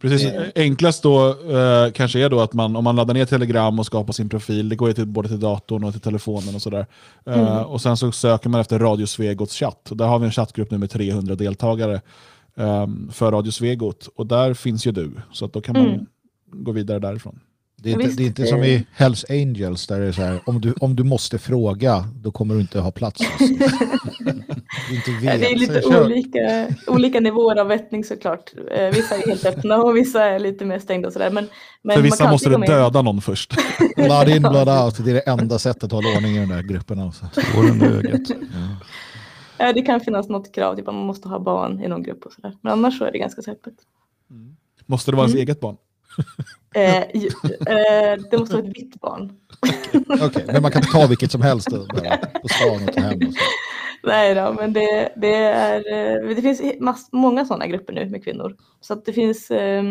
Precis, Eh. enklast då eh, kanske är då att man, om man laddar ner Telegram och skapar sin profil, det går ju till, både till datorn och till telefonen och sådär. Eh, Mm. och sen så söker man efter Radio Svegots chatt. Och där har vi en chattgrupp nu med 300 deltagare ehm, för Radio Svegot. Och där finns ju du, så att då kan man Mm. gå vidare därifrån. Det är inte, det är inte eh. som i Hells Angels där det är så här, om du, om du måste fråga, då kommer du inte ha plats. Vet. Det är Så lite olika, olika nivåer av vettning såklart. Eh, Vissa är helt öppna och vissa är lite mer stängda och sådär. Men, men för man vissa kan måste du döda någon först. Blood in, blood out. Det är det enda sättet att hålla ordning i den där gruppen. Alltså. Ögat. Ja, det kan finnas något krav, typ att man måste ha barn i någon grupp och sådär. Men annars så är det ganska så öppet. Måste det vara ens Mm. eget barn? Eh, eh, det måste vara ett vitt barn. Okej, men man kan ta vilket som helst bara på stan och ta hem. Och så. Nej då, men det, det, är, eh, det finns mass, många sådana grupper nu med kvinnor. Så att det finns, eh,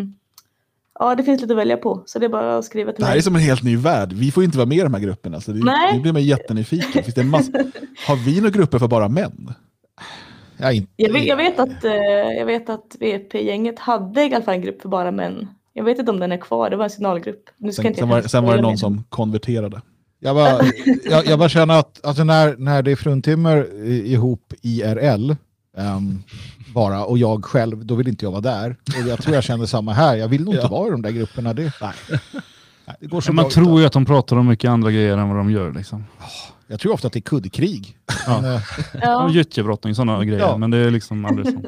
ja, det finns lite att välja på. Så det är bara att skriva till Det här mig. är som en helt ny värld. Vi får inte vara med i de här grupperna. Så det, Nej. det blir mig jättenyfiken. Finns det en massa, har vi några grupper för bara män? Ja, inte, Jag vet, jag vet att, eh, jag vet att VP-gänget hade i alla fall en grupp för bara män. Jag vet inte om den är kvar, det var en signalgrupp. Nu ska Sen, inte sen, var, sen var det någon som konverterade. Jag bara, jag, jag bara känner att alltså när, när det är fruntimmer ihop IRL ehm, bara och jag själv, då vill inte jag vara där. Och jag tror jag känner samma här. Jag vill nog inte Ja. vara i de där grupperna. Det, nej. Nej, det går så man tror utan. ju att de pratar om mycket andra grejer än vad de gör. Liksom. Jag tror ofta att det är kuddkrig. Ja. Eh, Ja. Gyttjebrottning, sådana grejer. Ja. Men det är liksom aldrig sånt.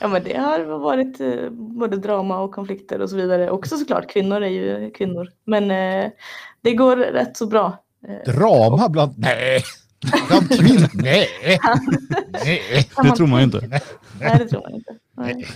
Ja men det har varit eh, både drama och konflikter och så vidare. Också såklart, kvinnor är ju kvinnor. Men eh, det går rätt så bra. Eh, drama bland... Nej! Bland kvinnor? Nej! Det tror man ju inte. Nej det tror man inte. Nej.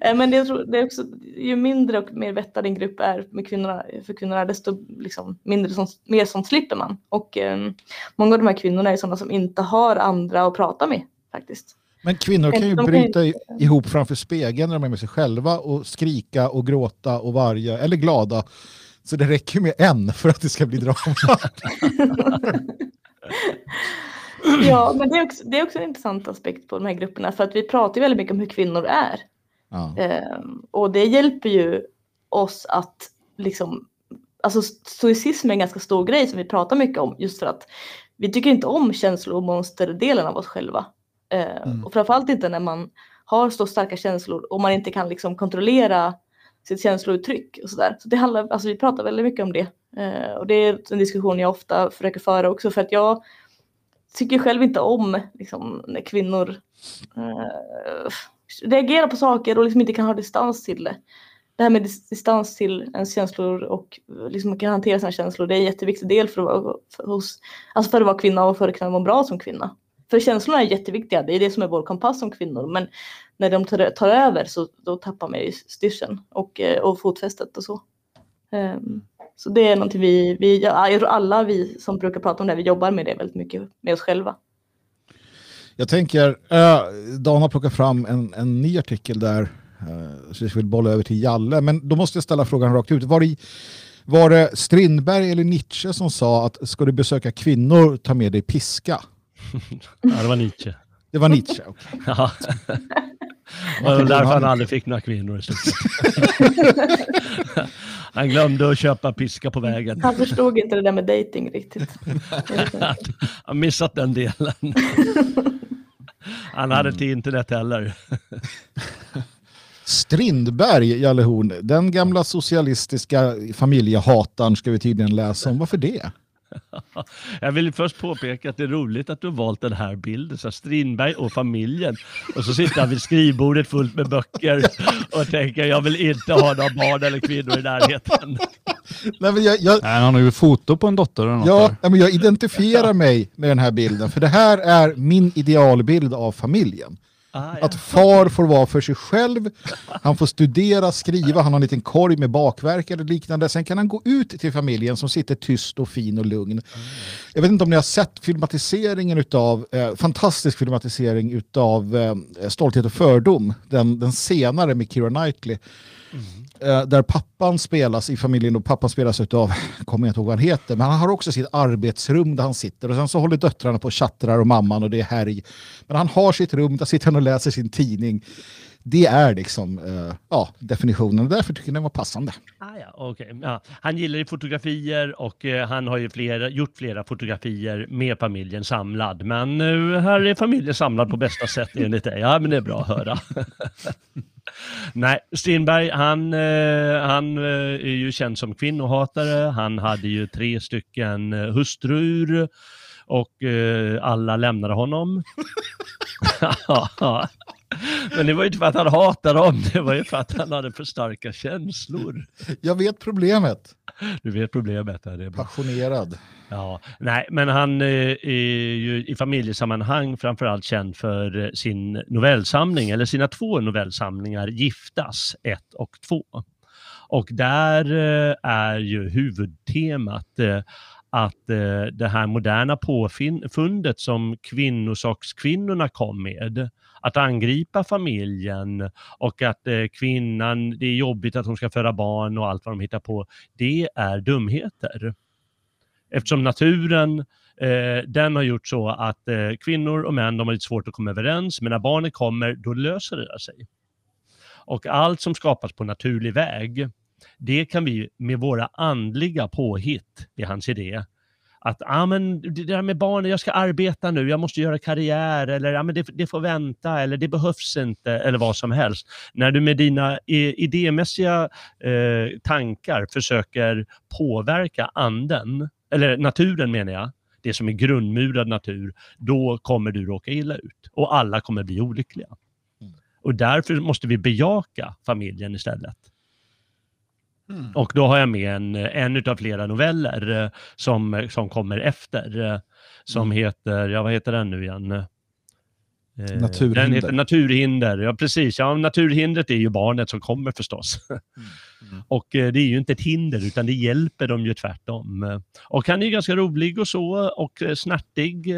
Eh, Men det, jag tror, det är också, ju mindre och mer vettad en grupp är med kvinnorna, för kvinnorna desto liksom, mindre som, mer sånt slipper man. Och eh, många av de här kvinnorna är sådana som inte har andra att prata med faktiskt. Men kvinnor kan ju bryta ihop framför spegeln när de är med sig själva och skrika och gråta och varga, eller glada. Så det räcker med en för att det ska bli drama. Ja, men det är, också, det är också en intressant aspekt på de här grupperna för att vi pratar ju väldigt mycket om hur kvinnor är. Ja. Ehm, och det hjälper ju oss att liksom, alltså stoicism är en ganska stor grej som vi pratar mycket om just för att vi tycker inte om känslomonsterdelen av oss själva. Ehm, Mm. Och framförallt inte när man har så starka känslor och man inte kan liksom kontrollera sitt känslouttryck och sådär. Så det handlar, alltså vi pratar väldigt mycket om det. Eh, och det är en diskussion jag ofta försöker föra också för att jag tycker själv inte om liksom, när kvinnor eh, reagerar på saker och liksom inte kan ha distans till det. Det här med distans till ens känslor och liksom kan hantera sina känslor, det är en jätteviktig del för att vara, för, hos, alltså för att vara kvinna och för att kunna vara bra som kvinna. För känslorna är jätteviktiga, det är det som är vår kompass som kvinnor. Men när de tar, tar över så då tappar man ju styrseln och, eh, och fotfästet och så. Um, så det är någonting vi, vi, jag tror alla vi som brukar prata om det, vi jobbar med det väldigt mycket med oss själva. Jag tänker, eh, Dan har plockat fram en, en ny artikel där, uh, så jag vill bolla över till Jalle, men då måste jag ställa frågan rakt ut. Var det, var det Strindberg eller Nietzsche som sa att ska du besöka kvinnor, ta med dig piska? Ja, det var Nietzsche. Det var Nietzsche, okay. ja. Det var därför han aldrig fick några kvinnor i slutet. Han glömde att köpa piska på vägen. Han förstod inte det där med dating riktigt. Han missat den delen. Han hade inte internet heller. Strindberg, Jalle Horn, den gamla socialistiska familjehataren ska vi tydligen läsa om. Varför det? Jag vill först påpeka att det är roligt att du har valt den här bilden. Så Strindberg och familjen. Och så sitter han vid skrivbordet fullt med böcker och tänker jag vill inte ha några barn eller kvinnor i närheten. Nej, men jag, jag, Nej, han har ju foto på en dotter eller något ja, men jag identifierar mig med den här bilden. För det här är min idealbild av familjen. Ah, ja. Att far får vara för sig själv, han får studera, skriva, han har en liten korg med bakverk eller liknande. Sen kan han gå ut till familjen som sitter tyst och fin och lugn. Mm. Jag vet inte om ni har sett filmatiseringen utav, eh, fantastisk filmatisering utav eh, Stolthet och fördom, den, den senare med Keira Knightley. Mm. Eh, där pappan spelas i familjen och pappan spelas av, kommer jag inte ihåg vad han heter, men han har också sitt arbetsrum där han sitter och sen så håller döttrarna på och tjattrar och mamman och det är härj. Men han har sitt rum, där sitter han och läser sin tidning. Det är liksom uh, ja, definitionen därför tycker jag den var passande. Ah, ja, okay. ja. Han gillar ju fotografier och uh, han har ju flera, gjort flera fotografier med familjen samlad. Men uh, här är familjen samlad på bästa sätt enligt dig. Ja, men det är bra att höra. Nej, Strindberg, han, eh, han är ju känd som kvinnohatare. Han hade ju tre stycken hustrur och alla lämnade honom. Men det var ju inte för att han hatade dem, det var ju för att han hade för starka känslor. Jag vet problemet. Du vet problemet. Det är bra. Passionerad. Ja, nej, men han eh, är ju i familjesammanhang framförallt känd för sin novellsamling, eller sina två novellsamlingar, Giftas 1 och 2. Och där eh, är ju huvudtemat eh, att eh, det här moderna påfundet som kvinnosakskvinnorna kom med, att angripa familjen och att eh, kvinnan, det är jobbigt att hon ska föda barn och allt vad de hittar på, det är dumheter. Eftersom naturen eh, den har gjort så att eh, kvinnor och män de har lite svårt att komma överens, men när barnet kommer då löser det sig. Och allt som skapas på naturlig väg, det kan vi med våra andliga påhitt, är hans idé, att ah, men det där med barnen, jag ska arbeta nu, jag måste göra karriär eller ah, men det, det får vänta eller det behövs inte eller vad som helst. När du med dina idémässiga eh, tankar försöker påverka anden eller naturen menar jag, det som är grundmurad natur, då kommer du råka illa ut och alla kommer bli olyckliga. Mm. Och därför måste vi bejaka familjen istället. Mm. Och då har jag med en, en av flera noveller eh, som, som kommer efter, eh, som mm. heter, ja vad heter den nu igen? Eh, naturhinder. Den heter Naturhinder, ja precis. Ja, naturhindret är ju barnet som kommer förstås. Mm. Mm. Och det är ju inte ett hinder utan det hjälper dem ju tvärtom. Och han är ju ganska rolig och så och snärtig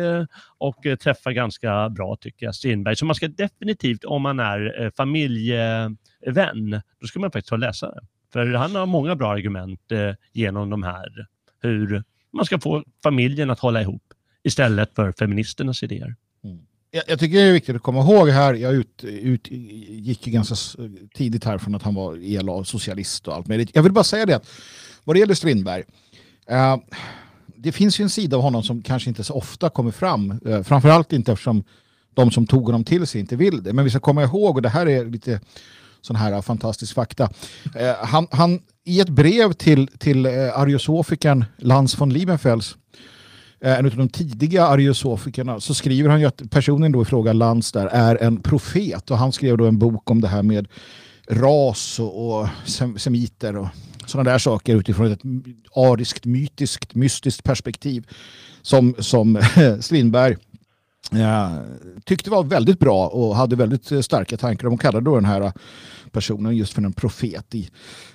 och träffar ganska bra tycker jag, Strindberg. Så man ska definitivt, om man är familjevän, då ska man faktiskt ta och läsa det. För han har många bra argument eh, genom de här, hur man ska få familjen att hålla ihop istället för feministernas idéer. Mm jag, jag, tycker det är viktigt att komma ihåg här, jag ut, ut, gick ju ganska tidigt här från att han var ELA, socialist och allt möjligt. Jag vill bara säga det att vad det gäller Strindberg, eh, det finns ju en sida av honom som kanske inte så ofta kommer fram, eh, framförallt inte eftersom de som tog honom till sig inte vill det. Men vi ska komma ihåg, och det här är lite sån här äh, fantastisk fakta. Eh, han, han, I ett brev till, till eh, ariosofikern Lans von Liebenfels eh, en av de tidiga ariosofikerna, så skriver han ju att personen då i fråga, Lans där, är en profet. Och han skrev då en bok om det här med ras och, och sem semiter och sådana där saker utifrån ett ariskt, mytiskt, mystiskt perspektiv som, som Strindberg tyckte var väldigt bra och hade väldigt starka tankar om och kallade då den här personen just för en profet i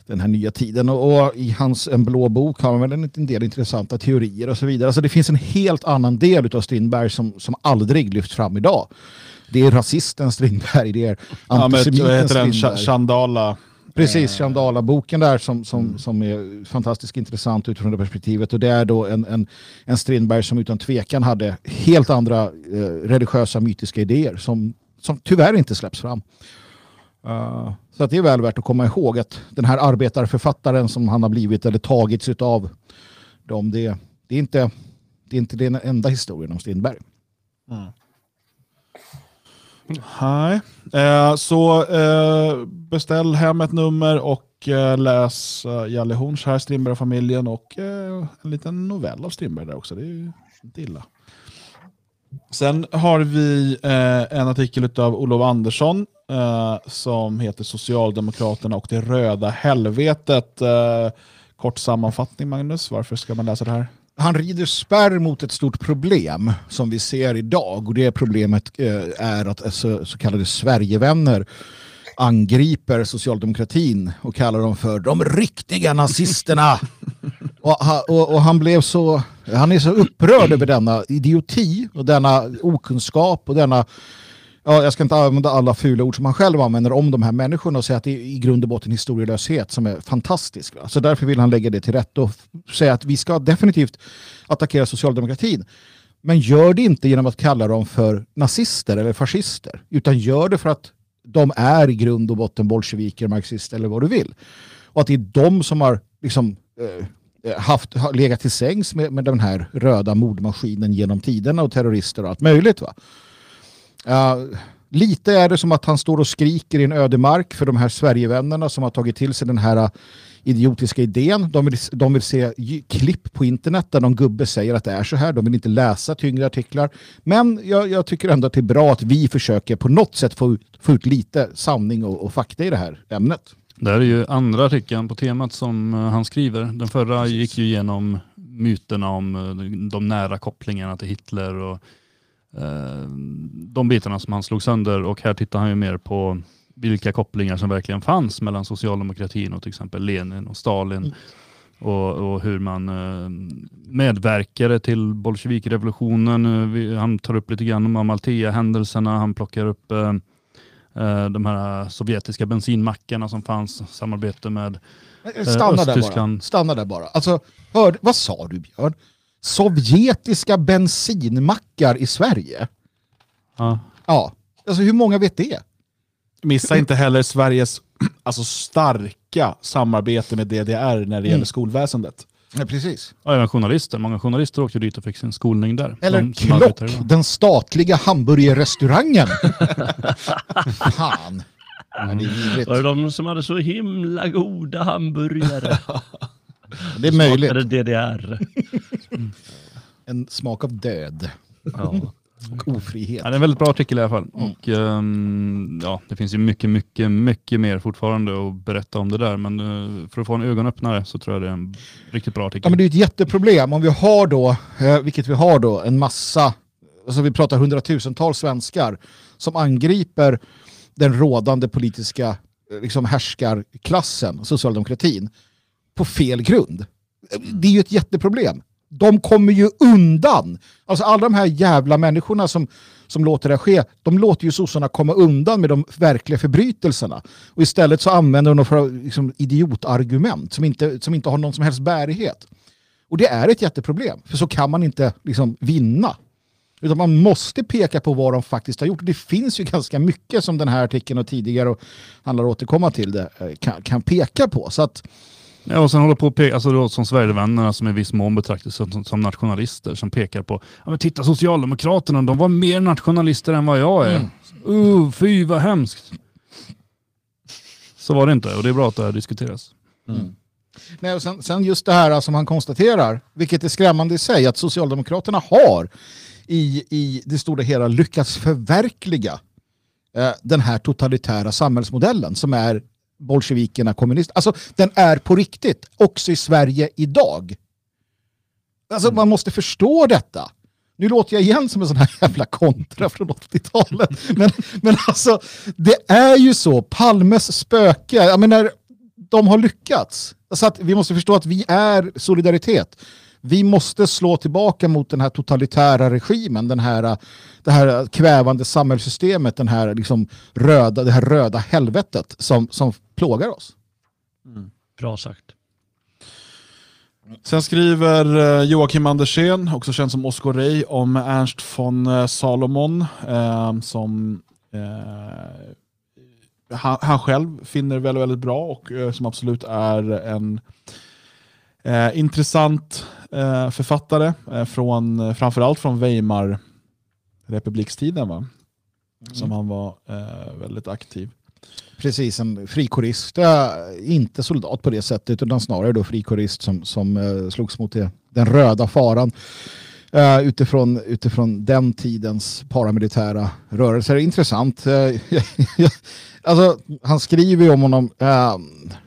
den här nya tiden. Och, och i hans En blå bok har man väl en, en del intressanta teorier och så vidare. Alltså det finns en helt annan del av Strindberg som, som aldrig lyfts fram idag. Det är rasisten Strindberg, det är antisemiten ja, men, Strindberg. Chandala. Precis, Chandala-boken där som, som, mm. som är fantastiskt intressant utifrån det perspektivet. Och det är då en, en, en Strindberg som utan tvekan hade helt andra eh, religiösa mytiska idéer som, som tyvärr inte släpps fram. Uh, så att det är väl värt att komma ihåg att den här arbetarförfattaren som han har blivit eller tagits av dem, det, det, är, inte, det är inte den enda historien om Strindberg. Mm. Nej, eh, så eh, beställ hem ett nummer och eh, läs eh, Jalle Horns här, Strindberg och familjen och eh, en liten novell av Strindberg där också. Det är ju inte illa. Sen har vi eh, en artikel av Olof Andersson eh, som heter Socialdemokraterna och det röda helvetet. Eh, kort sammanfattning Magnus, varför ska man läsa det här? Han rider spärr mot ett stort problem som vi ser idag och det problemet eh, är att så, så kallade Sverigevänner angriper socialdemokratin och kallar dem för de riktiga nazisterna. och, och, och, han blev så, han är så upprörd över denna idioti och denna okunskap och denna ja, jag ska inte använda alla fula ord som han själv använder om de här människorna och säga att det är i grund och botten historielöshet som är fantastisk. Va? Så därför vill han lägga det till rätt och säga att vi ska definitivt attackera socialdemokratin. Men gör det inte genom att kalla dem för nazister eller fascister, utan gör det för att de är i grund och botten bolsjeviker, marxister eller vad du vill. Och att det är de som har liksom, eh, eh haft, legat till sängs med, med den här röda mordmaskinen genom tiderna och terrorister och allt möjligt. Va? Uh, lite är det som att han står och skriker i en ödemark för de här Sverigevännerna som har tagit till sig den här uh, idiotiska idén. De vill, de vill se klipp på internet där någon gubbe säger att det är så här. De vill inte läsa tyngre artiklar. Men jag, jag tycker ändå att det är bra att vi försöker på något sätt få ut, få ut lite sanning och, och fakta i det här ämnet. Det här är ju andra artikeln på temat som uh, han skriver. Den förra gick ju igenom myterna om de nära kopplingarna till Hitler och de bitarna som han slog sönder och här tittar han ju mer på vilka kopplingar som verkligen fanns mellan socialdemokratin och till exempel Lenin och Stalin. Mm. Och, och, hur man eh, medverkade till bolsjevikrevolutionen. Eh, han tar upp lite grann om Amalthea-händelserna. Han plockar upp eh, de här sovjetiska bensinmackarna som fanns, samarbete med eh, Stanna Där bara. Stanna där bara. Alltså, hör, vad sa du Björn? Sovjetiska bensinmackar i Sverige. Ja. Ja, alltså hur många vet det? Missa inte heller Sveriges alltså, starka samarbete med DDR när det gäller mm. skolväsendet. Ja, precis. Ja, även journalister. Många journalister åkte dit och fick sin skolning där. Eller de, Klock, den statliga hamburgerrestaurangen. Fan. Det var det de som hade så himla goda hamburgare? Det är möjligt. DDR. En smak av död. Ja. Och ofrihet. Ja, det är en väldigt bra artikel i alla fall. Mm. Och, um, ja, det finns ju mycket, mycket, mycket mer fortfarande att berätta om det där. Men uh, för att få en ögonöppnare så tror jag det är en riktigt bra artikel. Ja, men det är ett jätteproblem om vi har då, eh, vilket vi har då, en massa, alltså vi pratar hundratusentals svenskar som angriper den rådande politiska eh, liksom härskarklassen, socialdemokratin på fel grund. Det är ju ett jätteproblem. De kommer ju undan. Alltså alla de här jävla människorna som, som låter det ske, de låter ju sossarna komma undan med de verkliga förbrytelserna. Och istället så använder de för liksom, idiotargument som inte, som inte har någon som helst bärighet. Och det är ett jätteproblem, för så kan man inte liksom, vinna. Utan man måste peka på vad de faktiskt har gjort. Det finns ju ganska mycket som den här artikeln och tidigare, och handlar återkomma till det, eh, kan, kan peka på. Så att Ja, och sen håller på att peka, alltså då, som Sverigevännerna som i viss mån betraktas som, som, nationalister som pekar på, ja men titta Socialdemokraterna, de var mer nationalister än vad jag är. Mm. Uh, fy vad hemskt. så var det inte och det är bra att det här diskuteras. Mm. Nej, och sen, sen just det här som han konstaterar, vilket är skrämmande i sig, att Socialdemokraterna har i, i det stora hela lyckats förverkliga eh, den här totalitära samhällsmodellen som är bolsjevikerna, kommunister. Alltså den är på riktigt, också i Sverige idag. Alltså mm. man måste förstå detta. Nu låter jag igen som en sån här jävla kontra från 80-talet. Men, men alltså, det är ju så. Palmes spöke, jag menar, de har lyckats. Så att vi måste förstå att vi är solidaritet. Vi måste slå tillbaka mot den här totalitära regimen, den här, det här kvävande samhällssystemet, den här liksom röda, det här röda helvetet som, som plågar oss. Mm. Bra sagt. Sen skriver eh, Joakim Andersén, också känd som Oscar Rey, om Ernst von eh, Salomon eh, som eh, han, han, själv finner väldigt, väldigt bra och eh, som absolut är en eh, intressant eh, författare eh, från framförallt från Weimar republikstiden va? Mm. Som han var eh, väldigt aktiv. Precis, en frikorist, inte soldat på det sättet utan snarare då frikorist som, som uh, slogs mot det, den röda faran uh, utifrån, utifrån den tidens paramilitära rörelser. Intressant. Uh, alltså, han skriver ju om honom, uh,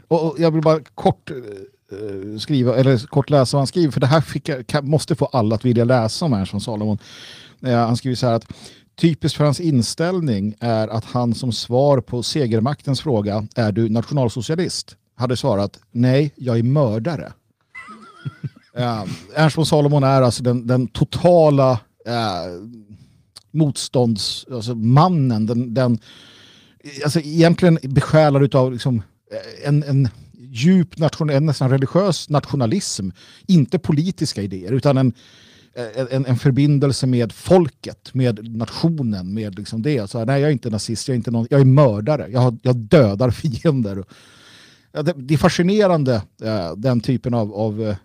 och jag vill bara kort skriva, eller kort läsa vad han skriver, för det här fick jag, måste få alla att vilja läsa om Ernst Salomon. Uh, han skriver så här att typiskt för hans inställning är att han som svar på segermaktens fråga, är du nationalsocialist? hade svarat, nej, jag är mördare. uh, Ernst von Salomon är alltså den, den totala uh, motståndsmannen, alltså den, alltså egentligen besjälad av liksom en, en djup nation, en nästan religiös nationalism. Inte politiska idéer utan en, en, en förbindelse med folket, med nationen, med liksom det. Så här, nej, jag är inte nazist, jag är, inte någon, jag är mördare, jag, jag dödar fiender. Ja, det, det, är fascinerande, eh, den typen av, av eh,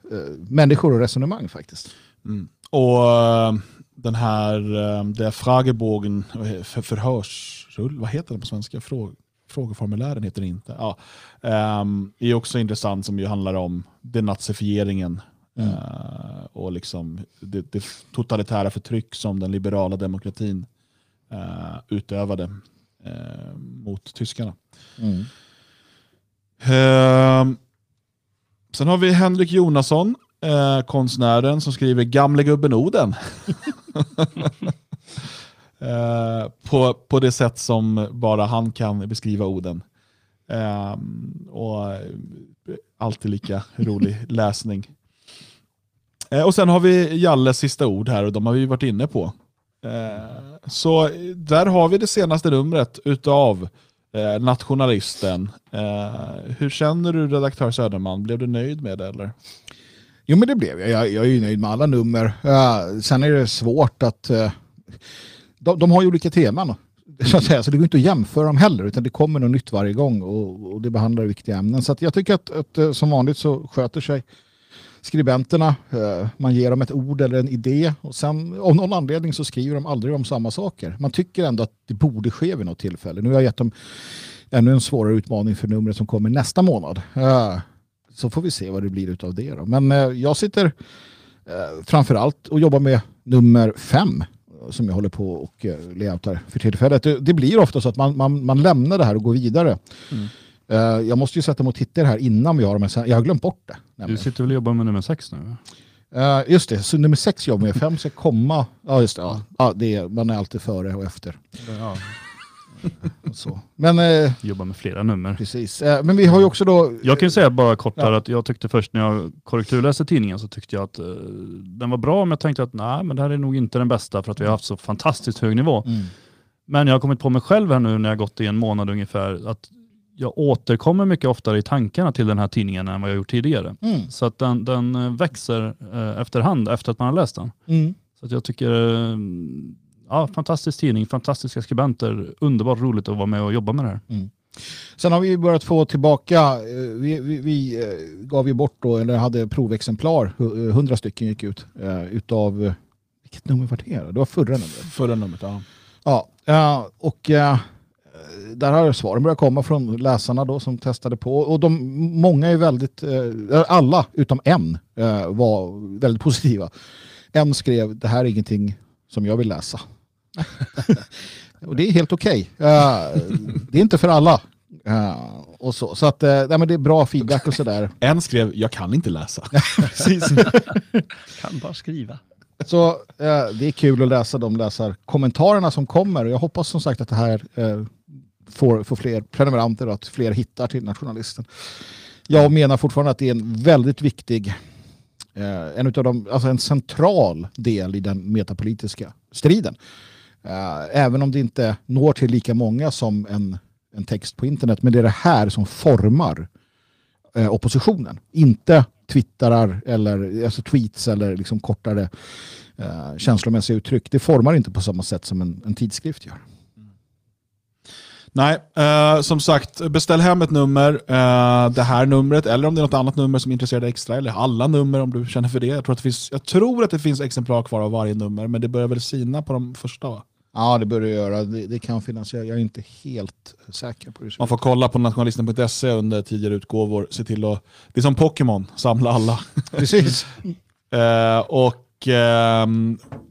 människor och resonemang faktiskt. Mm. Och eh, den här äh, det frågebågen, eh, för, förhörsrull, vad heter det på svenska? Fråga frågeformulären heter det inte. Ja, ähm, är också intressant som ju handlar om denazifieringen mm. äh, och liksom det, det, totalitära förtryck som den liberala demokratin äh, utövade äh, mot tyskarna. Mm. Ähm, sen har vi Henrik Jonasson konstnären som skriver Gamle gubben Oden. eh, på, på det sätt som bara han kan beskriva Oden. Eh, och alltid lika rolig läsning. Eh, och sen har vi Jalles sista ord här och de har vi varit inne på. Eh, så där har vi det senaste numret utav eh, Nationalisten. hur känner du redaktör Söderman? Blev du nöjd med det eller? Jo men det blev jag. Jag, jag är ju nöjd med alla nummer. Uh, sen är det svårt att... Uh, de, de, har ju olika teman. Så, att säga, så det går inte att jämföra dem heller utan det kommer något nytt varje gång och, och det behandlar viktiga ämnen. Så jag tycker att, att, eh, som vanligt så sköter sig skribenterna. Eh, man ger dem ett ord eller en idé och sen av någon anledning så skriver de aldrig om samma saker. Man tycker ändå att det borde ske vid något tillfälle. Nu har jag gett dem ännu en svårare utmaning för numret som kommer nästa månad. Eh, så får vi se vad det blir av det. Då. Men jag sitter framförallt och jobbar med nummer fem som jag håller på och eh, layoutar för tillfället. Det, det blir ofta så att man, man, man lämnar det här och går vidare. Mm. Uh, jag måste ju sätta mig och titta det här innan vi har dem. Jag har glömt bort det. Nämligen. Du sitter väl och jobbar med nummer sex nu? Uh, just det, så nummer sex jobbar med. Fem ska komma. Ja, just det. Ja. ja det är, man är alltid före och efter. Ja. Så. Men, eh, Jobbar med flera nummer. Precis. Eh, men vi har ju också då... Jag kan säga bara kort ja. att jag tyckte först när jag korrekturläste tidningen så tyckte jag att eh, den var bra, men jag tänkte att nej, men det här är nog inte den bästa för att vi har haft så fantastiskt hög nivå. Mm. Men jag har kommit på mig själv här nu när jag gått i en månad ungefär att jag återkommer mycket oftare i tankarna till den här tidningen än vad jag gjort tidigare. Mm. Så att den, den växer eh, efterhand efter att man har läst den. Mm. Så att jag tycker eh, ja, fantastisk tidning, fantastiska skribenter. Underbart roligt att vara med och jobba med det här. Mm. Sen har vi börjat få tillbaka, eh, vi, vi, vi eh, gav ju bort då, eller hade provexemplar, hundra stycken gick ut, utav, vilket nummer var det? Det var förra numret. Förra numret, ja. Ja, och där har svaren börjat komma från läsarna då som testade på. Och de, många är väldigt, eh, alla utom en eh, var väldigt positiva. En skrev, det här är ingenting som jag vill läsa. och det är helt okej. Okay. Uh, det är inte för alla. Uh, och så så att, uh, nej, men det är bra feedback och sådär. En skrev, jag kan inte läsa. Precis. kan bara skriva. Så uh, det är kul att läsa de läsar kommentarerna som kommer. Jag hoppas som sagt att det här får, får fler prenumeranter och att fler hittar till nationalisten. Jag menar fortfarande att det är en väldigt viktig en, utav de, alltså en central del i den metapolitiska striden. Eh, även om det inte når till lika många som en en text på internet. Men det är det här som formar eh, oppositionen. Inte twittrar eller alltså tweets eller liksom kortare eh, känslomässiga uttryck. Det formar inte på samma sätt som en, en tidskrift gör. Nej, eh, som sagt, beställ hem ett nummer, eh, det här numret, eller om det är något annat nummer som intresserar dig extra, eller alla nummer om du känner för det. Jag tror att det finns, jag tror att det finns exemplar kvar av varje nummer, men det börjar väl sina på de första va? Ja, det bör det göra. Det, det kan finnas. Jag, jag, är inte helt säker på det. Man får kolla på nationalisten.se under tidigare utgåvor. Se till att, det är som Pokémon, samla alla. Precis. eh, och eh,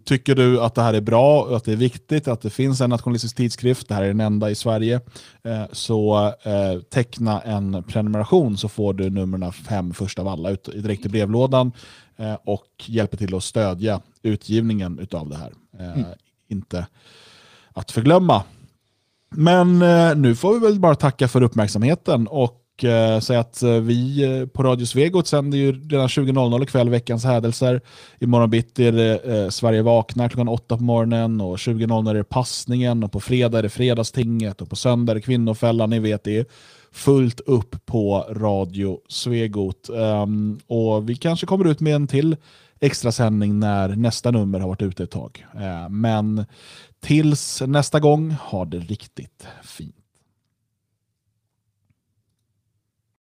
Tycker du att det här är bra, att det är viktigt, att det finns en nationalistisk tidskrift, det här är den enda i Sverige, eh, så eh, teckna en prenumeration så får du numren fem först av alla ut, direkt i brevlådan eh, och hjälper till att stödja utgivningen av det här. Mm inte att förglömma. Men nu får vi väl bara tacka för uppmärksamheten och eh, säga att eh, vi eh, på Radio Svegot sänder ju redan 20.00 ikväll veckans hädelser. Imorgon bitti är det eh, Sverige vaknar klockan 8 på morgonen och 20.00 är det passningen och på fredag är det fredagstinget och på söndag är det kvinnofällan. Ni vet det är fullt upp på Radio Svegot. Um, ehm, och vi kanske kommer ut med en till extra sändning när nästa nummer har varit ute ett tag. Uh, men tills nästa gång, ha det riktigt fint.